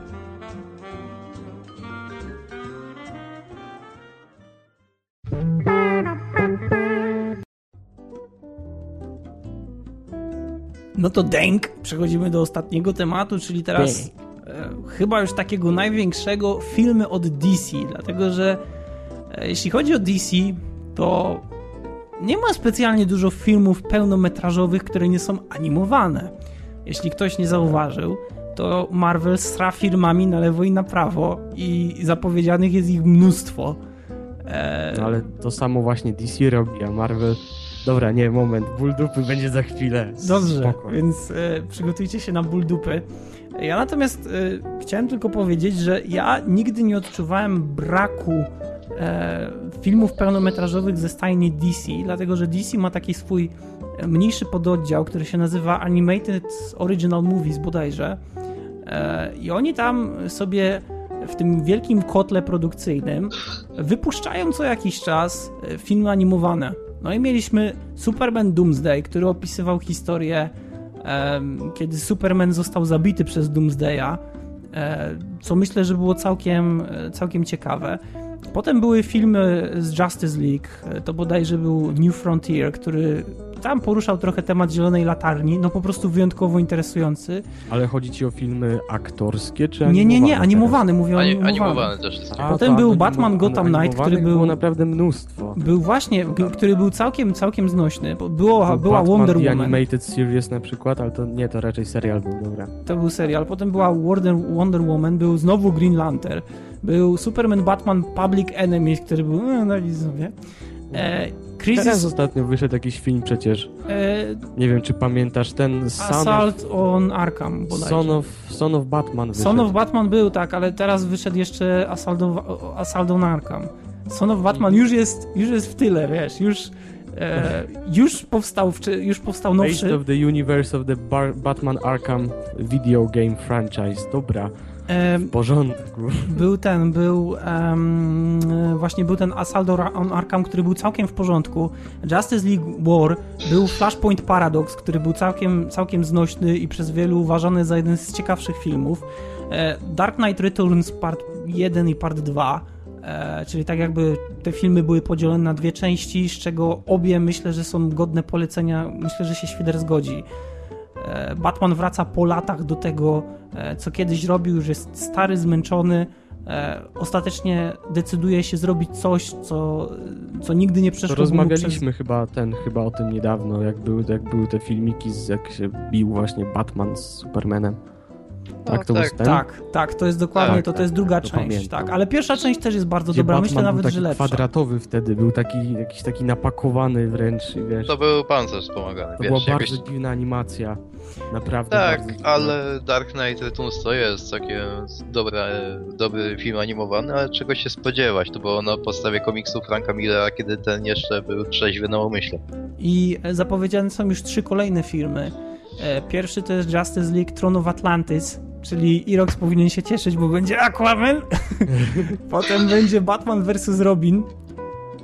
Speaker 1: No to denk, przechodzimy do ostatniego tematu, czyli teraz e, chyba już takiego największego filmy od DC, dlatego że e, jeśli chodzi o DC, to nie ma specjalnie dużo filmów pełnometrażowych, które nie są animowane. Jeśli ktoś nie zauważył, to Marvel stra firmami na lewo i na prawo i zapowiedzianych jest ich mnóstwo.
Speaker 2: No ale to samo właśnie DC robi, a Marvel Dobra, nie, moment, ból dupy będzie za chwilę.
Speaker 1: Dobrze, Spoko. więc e, przygotujcie się na ból dupy. Ja natomiast e, chciałem tylko powiedzieć, że ja nigdy nie odczuwałem braku filmów pełnometrażowych ze stajni DC, dlatego że DC ma taki swój mniejszy pododdział, który się nazywa Animated Original Movies bodajże. E, I oni tam sobie w tym wielkim kotle produkcyjnym wypuszczają co jakiś czas e, filmy animowane. No i mieliśmy Superman Doomsday, który opisywał historię, e, kiedy Superman został zabity przez Doomsdaya, e, co myślę, że było całkiem, e, całkiem ciekawe. Potem były filmy z Justice League, to bodajże był New Frontier, który tam poruszał trochę temat Zielonej Latarni, no po prostu wyjątkowo interesujący.
Speaker 2: Ale chodzi ci o filmy aktorskie czy
Speaker 1: animowane? Nie, nie, nie, animowany, mówię o
Speaker 3: Ani, animowany. też jest.
Speaker 1: A, Potem był Batman Gotham Knight, który był...
Speaker 2: było naprawdę mnóstwo.
Speaker 1: Był właśnie, który był całkiem, całkiem znośny. Było, był była Batman Wonder Woman.
Speaker 2: Animated Series na przykład, ale to nie, to raczej serial był, dobra.
Speaker 1: To był serial. Potem była Wonder, Wonder Woman, był znowu Green Lantern, był Superman Batman Public Enemies, który był, no, no sobie.
Speaker 2: E, Crisis... Teraz ostatnio wyszedł jakiś film przecież. E... Nie wiem, czy pamiętasz ten
Speaker 1: Assault of... on Arkham bodajże.
Speaker 2: Son of, Son of Batman wyszedł.
Speaker 1: Son of Batman był, tak, ale teraz wyszedł jeszcze Assault, of, Assault on Arkham. Son of Batman już jest, już jest w tyle, wiesz, już... E, już powstał już powstał nowszy
Speaker 2: of the universe of the Bar Batman Arkham video game franchise. Dobra. W porządku.
Speaker 1: Był ten, był um, właśnie był ten Assault on Arkham, który był całkiem w porządku. Justice League War był Flashpoint Paradox, który był całkiem, całkiem znośny i przez wielu uważany za jeden z ciekawszych filmów. E, Dark Knight Returns Part 1 i Part 2 e, czyli tak jakby te filmy były podzielone na dwie części, z czego obie myślę, że są godne polecenia. Myślę, że się Świder zgodzi. E, Batman wraca po latach do tego, e, co kiedyś robił, już jest stary, zmęczony, e, ostatecznie decyduje się zrobić coś, co, co nigdy nie przeszło
Speaker 2: rozmawialiśmy chyba ten, chyba o tym niedawno, jak były, jak były te filmiki, z, jak się bił właśnie Batman z Supermanem. Tak,
Speaker 3: O,
Speaker 2: to
Speaker 3: tak,
Speaker 2: ten?
Speaker 1: Tak, tak, to jest dokładnie,
Speaker 2: Tak,
Speaker 1: to, to
Speaker 2: tak,
Speaker 1: jest druga
Speaker 2: to
Speaker 1: część,
Speaker 2: pamiętam.
Speaker 1: tak, ale pierwsza część też jest bardzo
Speaker 2: Gdzie
Speaker 1: dobra,
Speaker 2: Batman
Speaker 1: myślę nawet,
Speaker 2: taki
Speaker 1: że lepsza.
Speaker 2: kwadratowy wtedy, był taki, jakiś taki napakowany wręcz, wiesz.
Speaker 3: To był pancerz wspomagany,
Speaker 2: To
Speaker 3: wiesz,
Speaker 2: była
Speaker 3: jakoś...
Speaker 2: bardzo dziwna animacja. Naprawdę
Speaker 3: Tak, ale Dark Knight Returns to jest takie dobre, dobry film animowany, ale czego się spodziewać, to było na podstawie komiksu Franka Millera, kiedy ten jeszcze był trzeźwy na umyśle.
Speaker 1: I zapowiedziane są już trzy kolejne filmy. E, Pierwszy to jest Justice League Throne of Atlantis, czyli Irox powinien się cieszyć, bo będzie Aquaman. Potem będzie Batman vs. Robin.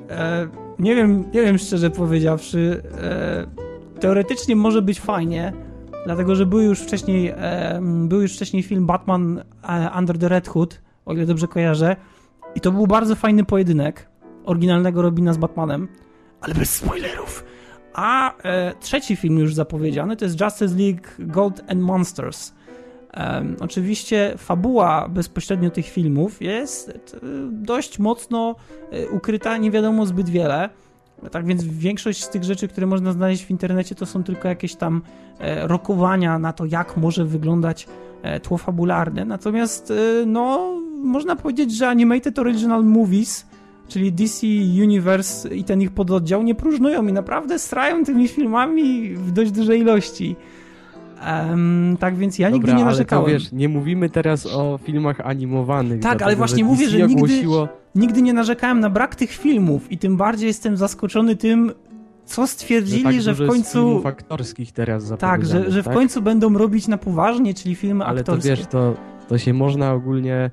Speaker 1: E, Nie wiem, nie wiem szczerze powiedziawszy. e, Teoretycznie może być fajnie, dlatego że był już wcześniej, był już wcześniej film Batman Under the Red Hood, o ile dobrze kojarzę. I to był bardzo fajny pojedynek oryginalnego Robina z Batmanem, ale bez spoilerów. A e, trzeci film już zapowiedziany to jest Justice League Gold and Monsters. Em, oczywiście fabuła bezpośrednio tych filmów jest e, dość mocno e, ukryta, nie wiadomo zbyt wiele. Tak więc większość z tych rzeczy, które można znaleźć w internecie, to są tylko jakieś tam e, rokowania na to, jak może wyglądać e, tło fabularne. Natomiast, e, no, można powiedzieć, że Animated Original Movies, czyli DC Universe i ten ich pododdział nie próżnują i naprawdę strają tymi filmami w dość dużej ilości. Em, tak więc ja nigdy
Speaker 2: Dobra,
Speaker 1: nie
Speaker 2: ale
Speaker 1: narzekałem.
Speaker 2: to wiesz, nie mówimy teraz o filmach animowanych.
Speaker 1: Tak, ale właśnie
Speaker 2: że
Speaker 1: mówię, że nigdy-
Speaker 2: ogłosiło,
Speaker 1: Nigdy nie narzekałem na brak tych filmów i tym bardziej jestem zaskoczony tym, co stwierdzili,
Speaker 2: że, tak
Speaker 1: że, w końcu.
Speaker 2: filmów aktorskich teraz
Speaker 1: Tak, że, że w
Speaker 2: tak?
Speaker 1: końcu będą robić na poważnie, czyli filmy
Speaker 2: Ale to
Speaker 1: aktorskie.
Speaker 2: wiesz, to, to się można ogólnie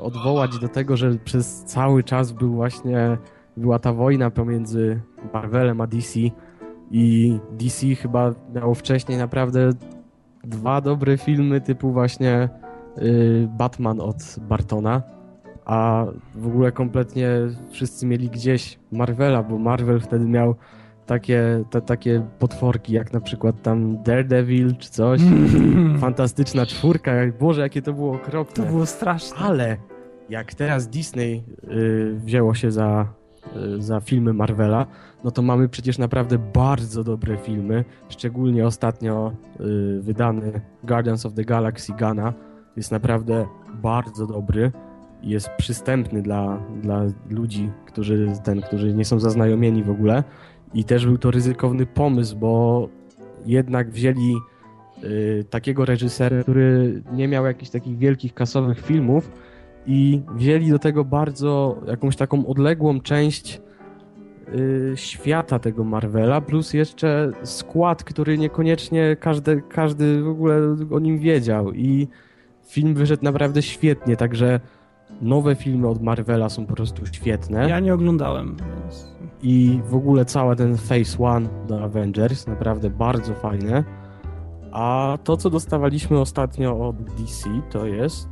Speaker 2: odwołać do tego, że przez cały czas był właśnie, była ta wojna pomiędzy Marvelem a DC i DC chyba miało wcześniej naprawdę dwa dobre filmy typu właśnie y, Batman od Bartona, a w ogóle kompletnie wszyscy mieli gdzieś Marvela, bo Marvel wtedy miał takie, te, takie potworki jak na przykład tam Daredevil czy coś. Fantastyczna czwórka, jak Boże, jakie to było
Speaker 1: To
Speaker 2: okropne.
Speaker 1: było straszne.
Speaker 2: Ale jak teraz Disney y, wzięło się za, y, za filmy Marvela, no to mamy przecież naprawdę bardzo dobre filmy. Szczególnie ostatnio y, wydany Guardians of the Galaxy Gana jest naprawdę bardzo dobry jest przystępny dla, dla ludzi, którzy, ten, którzy nie są zaznajomieni w ogóle. I też był to ryzykowny pomysł, bo jednak wzięli y, takiego reżysera, który nie miał jakichś takich wielkich kasowych filmów i wzięli do tego bardzo jakąś taką odległą część y, świata tego Marvela, plus jeszcze skład, który niekoniecznie każdy, każdy w ogóle o nim wiedział. I film wyszedł naprawdę świetnie, także nowe filmy od Marvela są po prostu świetne.
Speaker 1: Ja nie oglądałem, więc...
Speaker 2: i w ogóle cały ten Phase One do Avengers naprawdę bardzo fajne. A to, co dostawaliśmy ostatnio od DC, to jest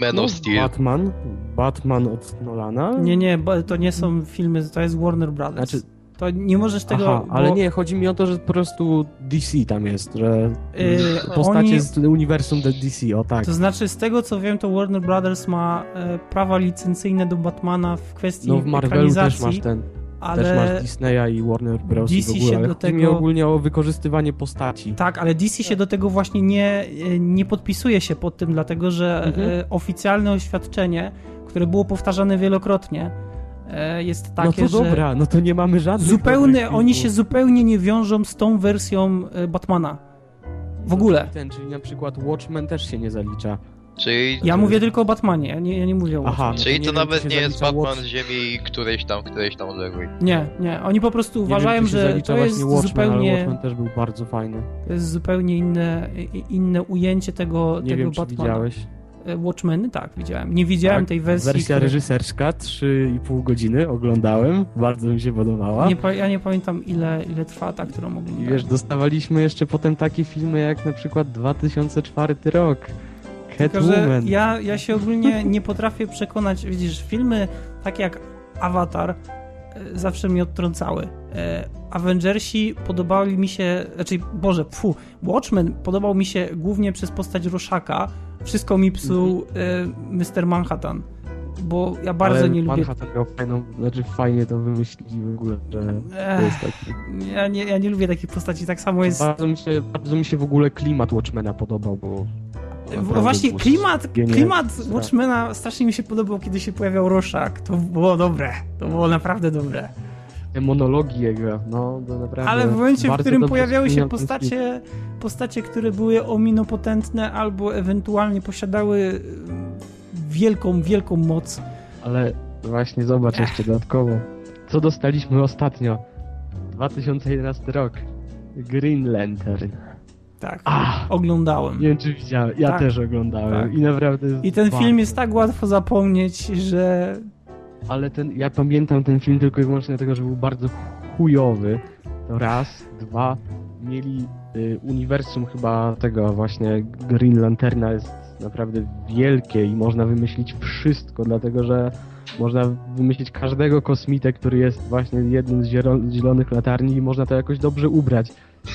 Speaker 3: Man
Speaker 2: no,
Speaker 3: of Steel.
Speaker 2: Batman. Batman od Nolana.
Speaker 1: Nie, nie, bo to nie są filmy, to jest Warner Brothers.
Speaker 2: Znaczy-
Speaker 1: to nie możesz tego...
Speaker 2: Aha, ale
Speaker 1: bo,
Speaker 2: nie, chodzi mi o to, że po prostu DC tam jest, że
Speaker 1: Yy,
Speaker 2: postacie
Speaker 1: oni-
Speaker 2: z uniwersum DC, o tak.
Speaker 1: To znaczy, z tego co wiem, to Warner Brothers ma e, prawa licencyjne do Batmana w kwestii
Speaker 2: No w Marvelu też masz ten,
Speaker 1: ale...
Speaker 2: też masz Disneya i Warner Bros.
Speaker 1: DC
Speaker 2: i w ogóle,
Speaker 1: się
Speaker 2: ale
Speaker 1: do tego-
Speaker 2: ogólnie o wykorzystywanie postaci.
Speaker 1: Tak, ale DC się do tego właśnie nie, e, nie podpisuje się pod tym, dlatego że
Speaker 2: Mhm.
Speaker 1: e, oficjalne oświadczenie, które było powtarzane wielokrotnie, e, jest takie,
Speaker 2: no to
Speaker 1: że
Speaker 2: dobra, no to nie mamy żadnych
Speaker 1: zupełnie,
Speaker 2: dobrych
Speaker 1: oni się zupełnie nie wiążą z tą wersją Batmana. W ogóle.
Speaker 2: Ten, czyli na przykład Watchmen też się nie zalicza.
Speaker 3: Czyli,
Speaker 1: Ja mówię tylko o Batmanie, ja nie, ja nie mówię o
Speaker 2: Aha.
Speaker 1: Watchmenie.
Speaker 3: czyli
Speaker 2: nie
Speaker 3: to
Speaker 2: wiem,
Speaker 3: nawet
Speaker 2: czy się
Speaker 3: nie jest Batman
Speaker 2: Watch-
Speaker 3: z ziemi którejś tam, którejś tam odległej.
Speaker 1: Nie, nie, oni po prostu uważają,
Speaker 2: nie wiem, czy się
Speaker 1: że to jest
Speaker 2: Watchmen, ale
Speaker 1: zupełnie,
Speaker 2: Watchmen też był bardzo fajny.
Speaker 1: to jest zupełnie inne, i- inne ujęcie tego,
Speaker 2: Nie
Speaker 1: tego
Speaker 2: wiem, czy
Speaker 1: Batmana.
Speaker 2: widziałeś.
Speaker 1: E, Watchmeny? Tak, widziałem. Nie widziałem
Speaker 2: Tak,
Speaker 1: tej wersji.
Speaker 2: Wersja
Speaker 1: która-
Speaker 2: reżyserska, 3,5 godziny oglądałem, bardzo mi się podobała.
Speaker 1: Nie, ja nie pamiętam ile, ile trwa ta, którą
Speaker 2: I
Speaker 1: oglądałem.
Speaker 2: wiesz, dostawaliśmy jeszcze potem takie filmy jak na przykład 2004 rok,
Speaker 1: Tylko, że ja, ja się ogólnie nie potrafię przekonać, widzisz, filmy takie jak Avatar e, zawsze mnie odtrącały. E, Avengersi podobali mi się, znaczy, Boże, pfu, Watchmen podobał mi się głównie przez postać Roszaka, wszystko mi psuł Mr. Manhattan. Bo ja bardzo
Speaker 2: Ale
Speaker 1: nie lubię.
Speaker 2: Manhattan miał fajną, znaczy fajnie to wymyślili w ogóle, że to jest taki...
Speaker 1: Ja nie, ja nie lubię takich postaci. Tak samo jest.
Speaker 2: Bardzo mi, się, bardzo mi się w ogóle klimat Watchmena podobał, bo... naprawdę
Speaker 1: Właśnie klimat, klimat Watchmena strasznie mi się podobał, kiedy się pojawiał Rorschach. To było dobre. To było naprawdę dobre.
Speaker 2: Te monologi jego, no to naprawdę...
Speaker 1: Ale w momencie, w którym pojawiały się postacie, postacie, które były ominopotentne albo ewentualnie posiadały wielką, wielką moc.
Speaker 2: Ale właśnie zobacz jeszcze dodatkowo. Co dostaliśmy ostatnio? 2011 rok. Green Lantern.
Speaker 1: Tak,
Speaker 2: Ah!
Speaker 1: oglądałem.
Speaker 2: Nie wiem czy widziałem. Ja
Speaker 1: Tak.
Speaker 2: też oglądałem.
Speaker 1: Tak.
Speaker 2: I naprawdę.
Speaker 1: I ten
Speaker 2: bardzo-
Speaker 1: film jest tak łatwo zapomnieć, że
Speaker 2: Ale ten, ja pamiętam ten film tylko i wyłącznie dlatego, że był bardzo chujowy. To raz, dwa. Mieli y, uniwersum chyba tego właśnie Green Lanterna jest naprawdę wielkie i można wymyślić wszystko, dlatego że można wymyślić każdego kosmitę, który jest właśnie jednym z zielo- zielonych latarni i można to jakoś dobrze ubrać.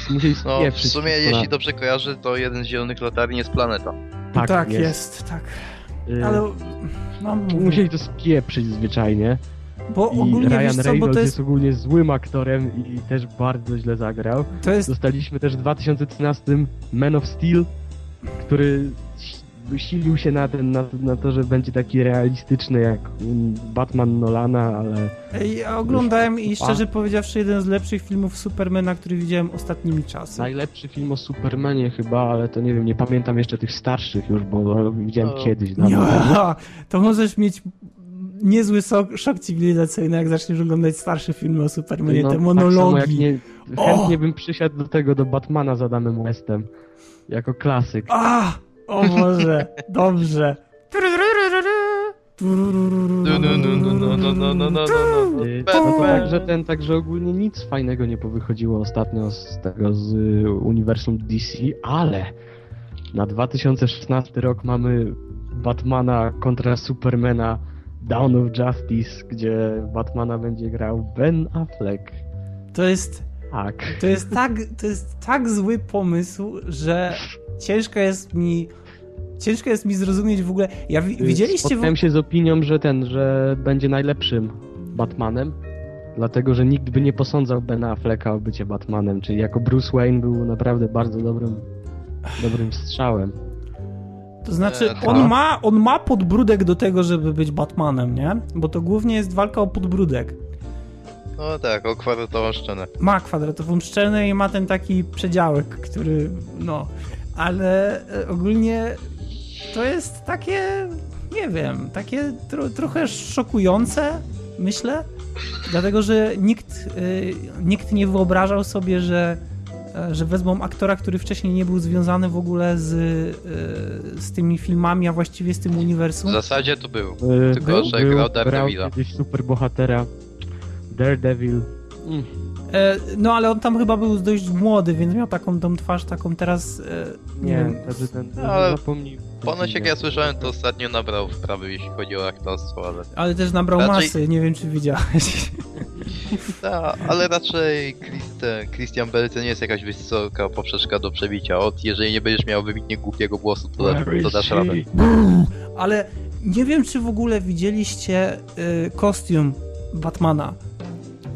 Speaker 2: Musieli
Speaker 3: No, w sumie jeśli dobrze kojarzę, to jeden z zielonych latarni jest planeta.
Speaker 1: tak, jest. tak.
Speaker 2: Y,
Speaker 1: Ale no,
Speaker 2: Musieli to spieprzyć zwyczajnie.
Speaker 1: bo
Speaker 2: I
Speaker 1: ogólnie
Speaker 2: Ryan
Speaker 1: wiesz co, bo
Speaker 2: Reynolds
Speaker 1: to
Speaker 2: jest...
Speaker 1: jest,
Speaker 2: ogólnie złym aktorem i też bardzo źle zagrał.
Speaker 1: to jest
Speaker 2: Dostaliśmy też w 2013 Man of Steel, który silił się na, ten, na, na to, że będzie taki realistyczny jak mm, Batman Nolana, ale
Speaker 1: Ja oglądałem i szczerze powiedziawszy jeden z lepszych filmów Supermana, który widziałem ostatnimi czasy.
Speaker 2: najlepszy film o Supermanie chyba, ale to nie wiem, nie pamiętam jeszcze tych starszych już, bo widziałem
Speaker 3: No.
Speaker 2: kiedyś.
Speaker 1: Ja, to możesz mieć niezły szok, szok cywilizacyjny, jak zaczniesz oglądać starsze filmy o Supermanie,
Speaker 2: No,
Speaker 1: te
Speaker 2: Tak samo jak
Speaker 1: monologi.
Speaker 2: nie,
Speaker 1: O!
Speaker 2: chętnie bym przysiadł do tego, do Batmana z Adamem Westem. Jako klasyk.
Speaker 1: O Boże, dobrze.
Speaker 3: No
Speaker 2: to także ten, także ogólnie nic fajnego nie powychodziło ostatnio z tego z y, uniwersum DC, ale na 2016 rok mamy Batmana kontra Supermana Down of Justice, gdzie Batmana będzie grał Ben Affleck.
Speaker 1: To jest
Speaker 2: tak.
Speaker 1: To jest tak, to jest tak zły pomysł, że ciężko jest mi ciężko jest mi zrozumieć w ogóle. Ja
Speaker 2: Y,
Speaker 1: widzieliście w...
Speaker 2: Spotkałem się z opinią, że ten, że będzie najlepszym Batmanem, dlatego że nikt by nie posądzał Bena Afflecka o bycie Batmanem, czyli jako Bruce Wayne był naprawdę bardzo dobrym, dobrym strzałem.
Speaker 1: To znaczy,
Speaker 3: E,
Speaker 1: on
Speaker 3: tak.
Speaker 1: ma, on ma podbródek do tego, żeby być Batmanem, nie? Bo to głównie jest walka o podbródek.
Speaker 3: No tak, o kwadratową szczenę.
Speaker 1: Ma kwadratową szczelę i ma ten taki przedziałek, który, no... Ale e, ogólnie to jest takie, nie wiem, takie tro, trochę szokujące, myślę. Dlatego, że nikt, y, nikt nie wyobrażał sobie, że, e, że wezmą aktora, który wcześniej nie był związany w ogóle z, z tymi filmami, a właściwie z tym
Speaker 3: W
Speaker 1: uniwersum.
Speaker 3: zasadzie to był. Tylko, że grał Daredevila.
Speaker 2: kiedyś superbohatera Daredevil. Mm.
Speaker 1: E, No ale on tam chyba był dość młody, więc miał taką tą twarz, taką teraz, e, nie,
Speaker 2: Nie,
Speaker 1: wiem,
Speaker 2: znaczy ten,
Speaker 3: No, ale
Speaker 2: zapomnij.
Speaker 3: Ponoć jak ja słyszałem, to ostatnio nabrał wprawy, jeśli chodzi o aktorstwo, ale...
Speaker 1: ale też nabrał
Speaker 3: Raczej-
Speaker 1: masy, nie wiem czy widziałeś.
Speaker 3: Ta, ale raczej Chris, ten, Christian Bale to nie jest jakaś wysoka poprzeczka do przebicia. Od jeżeli nie będziesz miał wybitnie głupiego głosu, to, da, to dasz radę.
Speaker 1: Ale nie wiem, czy w ogóle widzieliście y, kostium Batmana.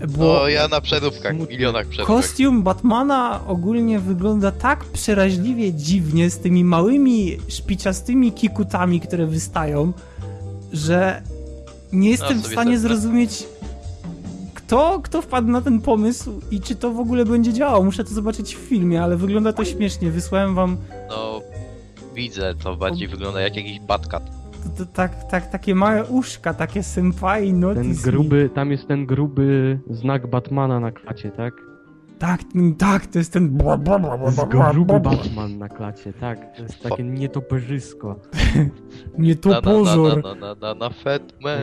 Speaker 1: Bo
Speaker 3: No ja na przeróbkach,
Speaker 2: Smutny.
Speaker 3: milionach przeróbek.
Speaker 1: kostium Batmana ogólnie wygląda tak przeraźliwie dziwnie z tymi małymi szpiciastymi kikutami, które wystają, że nie jestem w
Speaker 3: sobie
Speaker 1: stanie zrozumieć kto, kto wpadł na ten pomysł i czy to w ogóle będzie działało. Muszę to zobaczyć w filmie, ale wygląda to śmiesznie. Wysłałem wam
Speaker 3: No widzę, to bardziej wygląda jak jakiś Batcat.
Speaker 1: To, to, tak, tak, takie małe uszka, takie senpai
Speaker 2: Ten
Speaker 1: notice me.
Speaker 2: gruby, tam jest ten gruby znak Batmana na klacie, tak?
Speaker 1: Tak, tak, to jest ten.
Speaker 2: gruby. Batman na klacie, tak. To jest takie nietoperzysko.
Speaker 1: Nie
Speaker 3: Na,
Speaker 1: to
Speaker 3: na, na, na, na, na,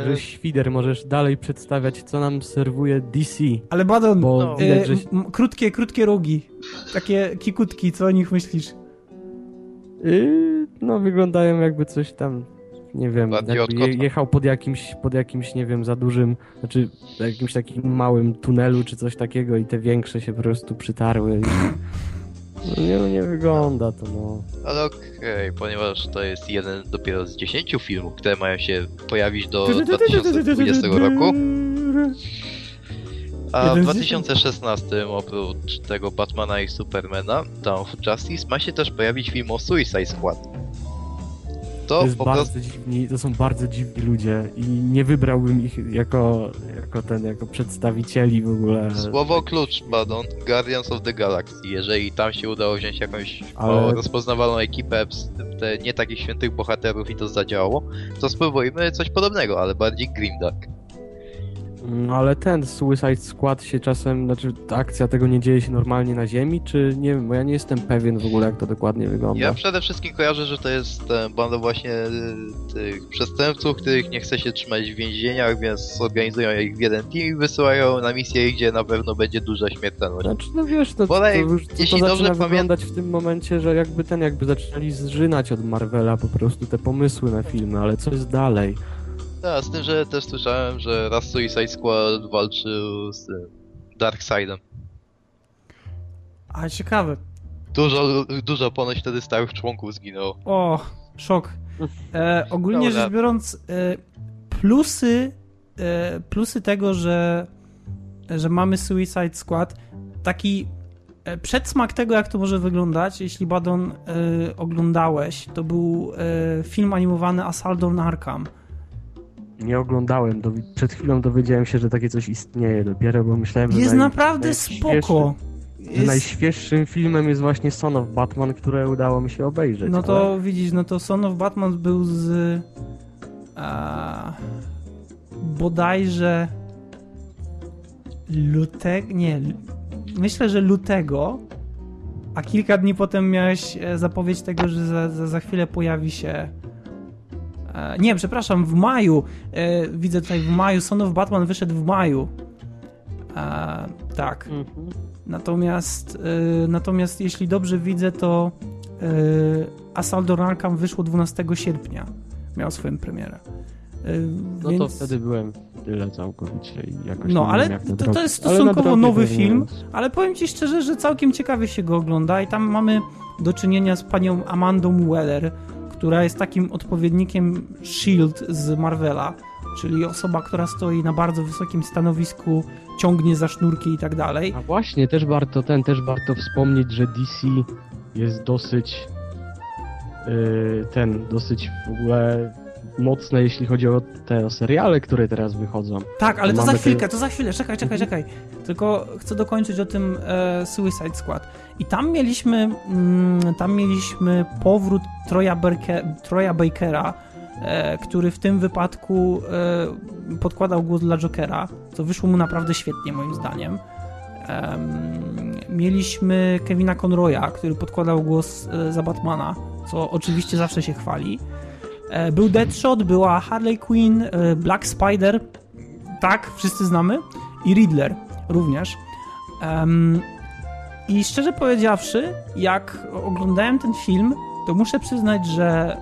Speaker 3: na
Speaker 2: Świder, możesz dalej przedstawiać, co nam serwuje DC.
Speaker 1: Ale Badon,
Speaker 2: Bo
Speaker 3: No.
Speaker 2: widać,
Speaker 1: e,
Speaker 2: że...
Speaker 1: krótkie, krótkie rogi. Takie kikutki, co o nich myślisz?
Speaker 2: Yy, no wyglądają jakby coś tam, nie wiem, je, jechał pod jakimś, pod jakimś, nie wiem, za dużym, znaczy jakimś takim małym tunelu czy coś takiego i te większe się po prostu przytarły. No nie, no nie wygląda to, no.
Speaker 3: Ale okej, ponieważ to jest jeden dopiero z 10 filmów, które mają się pojawić do 2020 roku. A w
Speaker 1: z
Speaker 3: 2016 oprócz tego Batmana i Supermana, Dawn of Justice, ma się też pojawić film o Suicide Squad. To,
Speaker 2: To,
Speaker 3: prostu...
Speaker 2: dziwni, to są bardzo dziwni ludzie i nie wybrałbym ich jako, jako ten, jako przedstawicieli w ogóle.
Speaker 3: Słowo klucz, Badon, Guardians of the Galaxy. Jeżeli tam się udało wziąć jakąś
Speaker 2: Ale-
Speaker 3: rozpoznawalną ekipę, te nie takich świętych bohaterów i to zadziałało, to spróbujmy coś podobnego, ale bardziej grimdark.
Speaker 2: Mm, Ale ten Suicide Squad się czasem, znaczy ta akcja tego nie dzieje się normalnie na ziemi, czy nie wiem, bo ja nie jestem pewien w ogóle jak to dokładnie wygląda.
Speaker 3: Ja przede wszystkim kojarzę, że to jest e, banda właśnie e, tych przestępców, których nie chce się trzymać w więzieniach, więc organizują ich w jeden team i wysyłają na misję, gdzie na pewno będzie duża śmiertelność.
Speaker 2: Znaczy, no wiesz, to, to,
Speaker 3: Bolej,
Speaker 2: już to, to
Speaker 3: jeśli
Speaker 2: zaczyna
Speaker 3: dobrze
Speaker 2: wyglądać w tym momencie, że jakby ten, jakby zaczynali zżynać od Marvela po prostu te pomysły na filmy, ale co jest dalej?
Speaker 3: Tak, z tym, że też słyszałem, że raz Suicide Squad walczył z Darkseidem.
Speaker 1: A ciekawe.
Speaker 3: Dużo, dużo ponoć wtedy stałych członków zginęło.
Speaker 1: O, szok. E, ogólnie
Speaker 3: Dobra.
Speaker 1: rzecz biorąc, e, plusy, e, plusy tego, że, że mamy Suicide Squad, taki e, przedsmak tego, jak to może wyglądać, jeśli Badon e, oglądałeś, to był e, film animowany Assault on Arkham.
Speaker 2: Nie oglądałem, dowi- przed chwilą dowiedziałem się, że takie coś istnieje dopiero, bo myślałem, że
Speaker 1: Jest
Speaker 2: naj-
Speaker 1: naprawdę
Speaker 2: najświeższy-
Speaker 1: spoko. Jest,
Speaker 2: najświeższym filmem jest właśnie Son of Batman, które udało mi się obejrzeć.
Speaker 1: no
Speaker 2: ale-
Speaker 1: to widzisz, no to Son of Batman był z a, bodajże lutego, nie, myślę, że lutego, a kilka dni potem miałeś e, zapowiedź tego, że za, za, za chwilę pojawi się nie, przepraszam, w maju, e, widzę tutaj w maju, Son of Batman wyszedł w maju. E, tak.
Speaker 2: Mhm.
Speaker 1: Natomiast, natomiast jeśli dobrze widzę, to Assault on Arkham wyszło 12 sierpnia. Miał swoją premierę.
Speaker 2: No
Speaker 1: więc...
Speaker 2: to wtedy byłem w tyle całkowicie i jakoś
Speaker 1: No,
Speaker 2: nie
Speaker 1: ale to- to
Speaker 2: nadrobić.
Speaker 1: jest stosunkowo nowy film. Ale powiem ci szczerze, że całkiem ciekawie się go ogląda i tam mamy do czynienia z panią Amandą Weller, która jest takim odpowiednikiem SHIELD z Marvela, czyli osoba, która stoi na bardzo wysokim stanowisku, ciągnie za sznurki i tak dalej.
Speaker 2: A właśnie, też warto ten, też warto wspomnieć, że DC jest dosyć yy, ten, dosyć w ogóle mocne, jeśli chodzi o te seriale, które teraz wychodzą.
Speaker 1: Tak, ale
Speaker 2: To
Speaker 1: to za chwilkę, to za chwilę, czekaj, czekaj,
Speaker 2: Mhm.
Speaker 1: czekaj. Tylko chcę dokończyć o tym e, Suicide Squad. I tam mieliśmy, mm, tam mieliśmy powrót Troya, Berke, Troya Bakera, e, który w tym wypadku e, podkładał głos dla Jokera, co wyszło mu naprawdę świetnie moim zdaniem. Em, mieliśmy Kevina Conroya, który podkładał głos e, za Batmana, co oczywiście zawsze się chwali. E, Był Deadshot, była Harley Quinn, e, Black Spider, tak, wszyscy znamy, i Riddler również. I szczerze powiedziawszy, jak oglądałem ten film, to muszę przyznać, że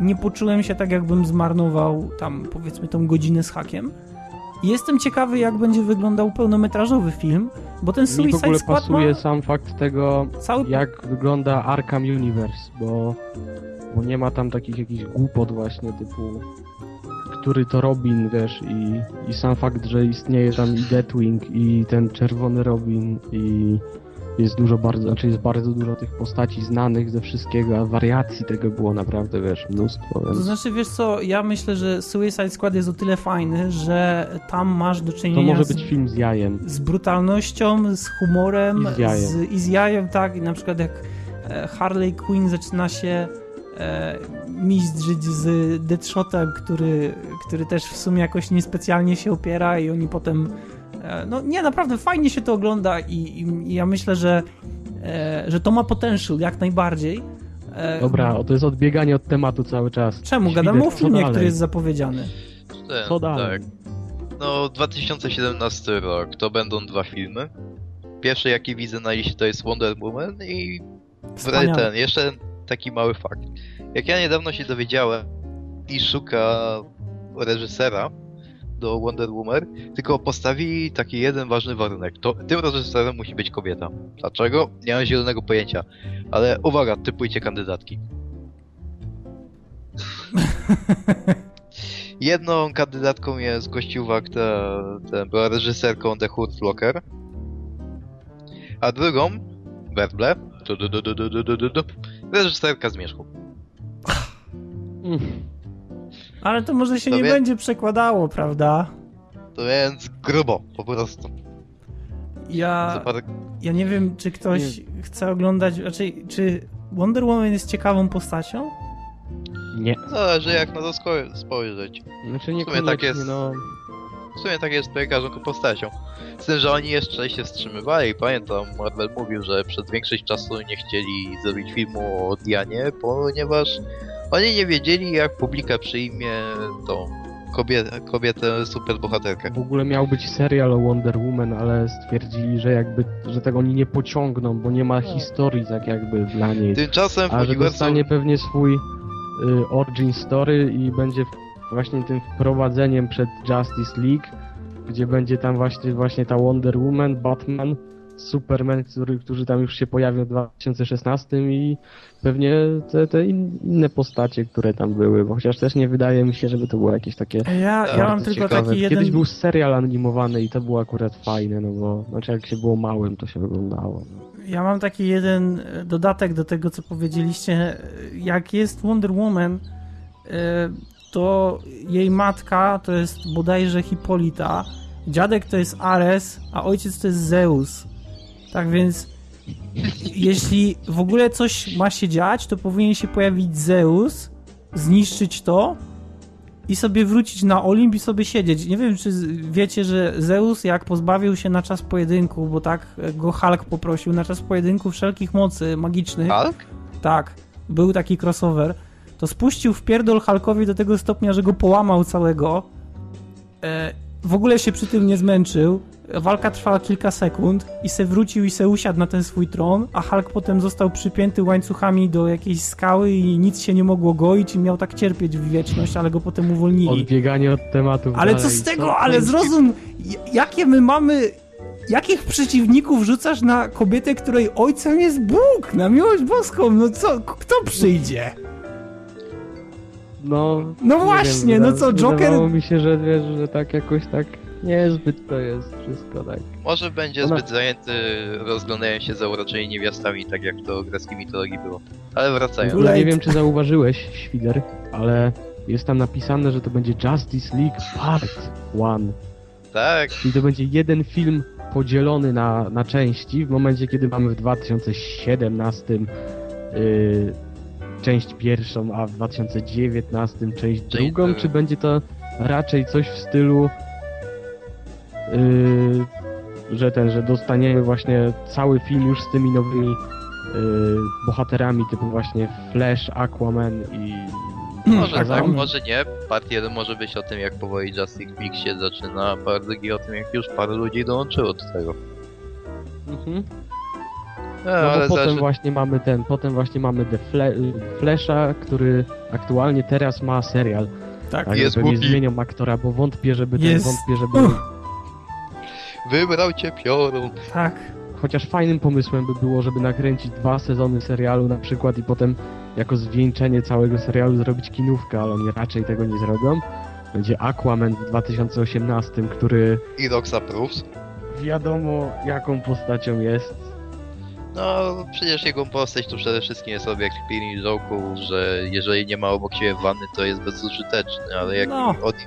Speaker 1: nie poczułem się tak, jakbym zmarnował tam powiedzmy tą godzinę z hakiem. I jestem ciekawy, jak będzie wyglądał pełnometrażowy film, bo ten
Speaker 2: Mi w
Speaker 1: Suicide
Speaker 2: ogóle
Speaker 1: Squad
Speaker 2: pasuje
Speaker 1: ma
Speaker 2: sam fakt tego,
Speaker 1: cały...
Speaker 2: jak wygląda Arkham Universe, bo, bo nie ma tam takich jakichś głupot właśnie typu który to Robin, wiesz, i, i sam fakt, że istnieje tam i Deathwing i ten czerwony Robin i jest dużo bardzo, znaczy jest bardzo dużo tych postaci znanych ze wszystkiego, a wariacji tego było naprawdę, wiesz, mnóstwo,
Speaker 1: To
Speaker 2: więc
Speaker 1: znaczy, wiesz co, ja myślę, że Suicide Squad jest o tyle fajny, że tam masz do
Speaker 2: to
Speaker 1: czynienia
Speaker 2: może
Speaker 1: z,
Speaker 2: być film z jajem.
Speaker 1: z brutalnością, z humorem,
Speaker 2: I z jajem.
Speaker 1: z, i z jajem, tak, i na przykład jak e, Harley Quinn zaczyna się e, mistrzyć z Deadshotem, który, który też w sumie jakoś niespecjalnie się opiera i oni potem e, no nie, naprawdę fajnie się to ogląda i, i, i ja myślę, że, e, że to ma potential jak najbardziej. E,
Speaker 2: Dobra, o, to jest odbieganie od tematu cały czas.
Speaker 1: Czemu?
Speaker 2: Świder,
Speaker 1: Gadamy o filmie, który jest zapowiedziany.
Speaker 3: Ten,
Speaker 2: Co dalej?
Speaker 3: Tak. No, 2017 rok, to będą dwa filmy. Pierwszy jaki widzę na liście to jest Wonder Woman i
Speaker 1: Wspaniale.
Speaker 3: ten, jeszcze taki mały fakt. Jak ja niedawno się dowiedziałem i szuka reżysera do Wonder Woman, tylko postawili taki jeden ważny warunek. To tym reżyserem musi być kobieta. Dlaczego? Nie mam zielonego pojęcia. Ale uwaga, typujcie kandydatki. Jedną kandydatką jest gościuwa, która była reżyserką The Hurt Locker. A drugą, Werble, Du, du, du, du, du, du, du, du. Reżyserka Zmierzchu.
Speaker 1: Ale to może się
Speaker 3: To
Speaker 1: nie
Speaker 3: wie-
Speaker 1: będzie przekładało, prawda?
Speaker 3: To Więc grubo, po prostu.
Speaker 1: Ja, ja nie wiem, czy ktoś chce oglądać. Raczej, czy Wonder Woman jest ciekawą postacią?
Speaker 2: Nie.
Speaker 3: Zależy jak na to spojrzeć.
Speaker 2: Znaczy
Speaker 3: nie tak jest.
Speaker 2: no.
Speaker 3: W sumie tak jest z każdą postacią. Z tym, że oni jeszcze się wstrzymywali. Pamiętam, Marvel mówił, że przez większość czasu nie chcieli zrobić filmu o Dianie, ponieważ oni nie wiedzieli, jak publika przyjmie tą kobietę, kobietę superbohaterkę.
Speaker 2: W ogóle miał być serial o Wonder Woman, ale stwierdzili, że jakby, że tego oni nie pociągną, bo nie ma historii tak jakby dla niej.
Speaker 3: Tymczasem w
Speaker 2: A że
Speaker 3: uniwersum...
Speaker 2: dostanie pewnie swój y, origin story i będzie w- właśnie tym wprowadzeniem przed Justice League, gdzie będzie tam właśnie, właśnie ta Wonder Woman, Batman, Superman, który, którzy tam już się pojawią w 2016 i pewnie te, te in, inne postacie, które tam były, bo chociaż też nie wydaje mi się, żeby to było jakieś takie
Speaker 1: Ja, ja mam tylko
Speaker 2: ciekawe.
Speaker 1: taki
Speaker 2: Kiedyś
Speaker 1: jeden...
Speaker 2: był serial animowany i to było akurat fajne, no bo znaczy jak się było małym, to się oglądało.
Speaker 1: Ja mam taki jeden e, dodatek do tego, co powiedzieliście. E, Jak jest Wonder Woman, e, to jej matka to jest bodajże Hipolita, dziadek to jest Ares, a ojciec to jest Zeus. Tak więc, jeśli w ogóle coś ma się dziać, to powinien się pojawić Zeus, zniszczyć to i sobie wrócić na Olimp i sobie siedzieć. Nie wiem, czy wiecie, że Zeus, jak pozbawił się na czas pojedynku, bo tak go Hulk poprosił, na czas pojedynku wszelkich mocy magicznych,
Speaker 3: Hulk?
Speaker 1: tak, był taki crossover, to spuścił w pierdol Hulkowi do tego stopnia, że go połamał całego. E, w ogóle się przy tym nie zmęczył. Walka trwała kilka sekund i se wrócił i se usiadł na ten swój tron, a Hulk potem został przypięty łańcuchami do jakiejś skały i nic się nie mogło goić i miał tak cierpieć w wieczność, ale go potem uwolnili.
Speaker 2: Odbieganie od tematów
Speaker 1: Ale
Speaker 2: dalej,
Speaker 1: co z tego, ale
Speaker 2: kręci-
Speaker 1: zrozum, jakie my mamy, jakich przeciwników rzucasz na kobietę, której ojcem jest Bóg, na miłość boską, no co, kto przyjdzie?
Speaker 2: No,
Speaker 1: No
Speaker 2: nie
Speaker 1: właśnie,
Speaker 2: wiem,
Speaker 1: no co, Joker-
Speaker 2: Wydawało mi się, że wiesz, że tak jakoś tak niezbyt to jest wszystko tak.
Speaker 3: Może będzie
Speaker 2: Ona-
Speaker 3: zbyt zajęty rozglądają się za uroczymi niewiastami, tak jak to w greckiej mitologii było. Ale wracając.
Speaker 2: No, nie wiem, czy zauważyłeś, Świder, ale jest tam napisane, że to będzie Justice League Part 1.
Speaker 3: Tak,
Speaker 2: Czyli to będzie jeden film podzielony na, na części w momencie, kiedy mamy w 2017 yy, część pierwszą, a w 2019 część drugą,
Speaker 3: yy.
Speaker 2: czy będzie to raczej coś w stylu yy, że ten, że dostaniemy właśnie cały film już z tymi nowymi yy, bohaterami typu właśnie Flash, Aquaman i
Speaker 3: może
Speaker 2: Shazam?
Speaker 3: tak, może nie. Part 1 może być o tym, jak powoli Justice League się zaczyna, a part drugi o tym, jak już parę ludzi dołączyło do tego.
Speaker 2: Mhm.
Speaker 3: No,
Speaker 2: No
Speaker 3: ale
Speaker 2: potem właśnie mamy ten, potem właśnie mamy The Fle Flasha, który aktualnie teraz ma serial.
Speaker 1: Tak,
Speaker 2: Tak,
Speaker 3: Jest głupi.
Speaker 2: zmienią aktora, bo wątpię, żeby ten,
Speaker 1: Jest.
Speaker 2: wątpię, żeby...
Speaker 1: Uff.
Speaker 3: Wybrał cię piorun.
Speaker 1: tak.
Speaker 2: Chociaż fajnym pomysłem by było, żeby nakręcić dwa sezony serialu na przykład i potem jako zwieńczenie całego serialu zrobić kinówkę, ale oni raczej tego nie zrobią. Będzie Aquaman w 2018, który
Speaker 3: I Roxa Proofs.
Speaker 2: wiadomo jaką postacią jest.
Speaker 3: No, przecież jego postać to przede wszystkim jest obiekt kpini joke'u, że jeżeli nie ma obok siebie wanny, to jest bezużyteczny, ale jak
Speaker 1: No.
Speaker 3: mi Odin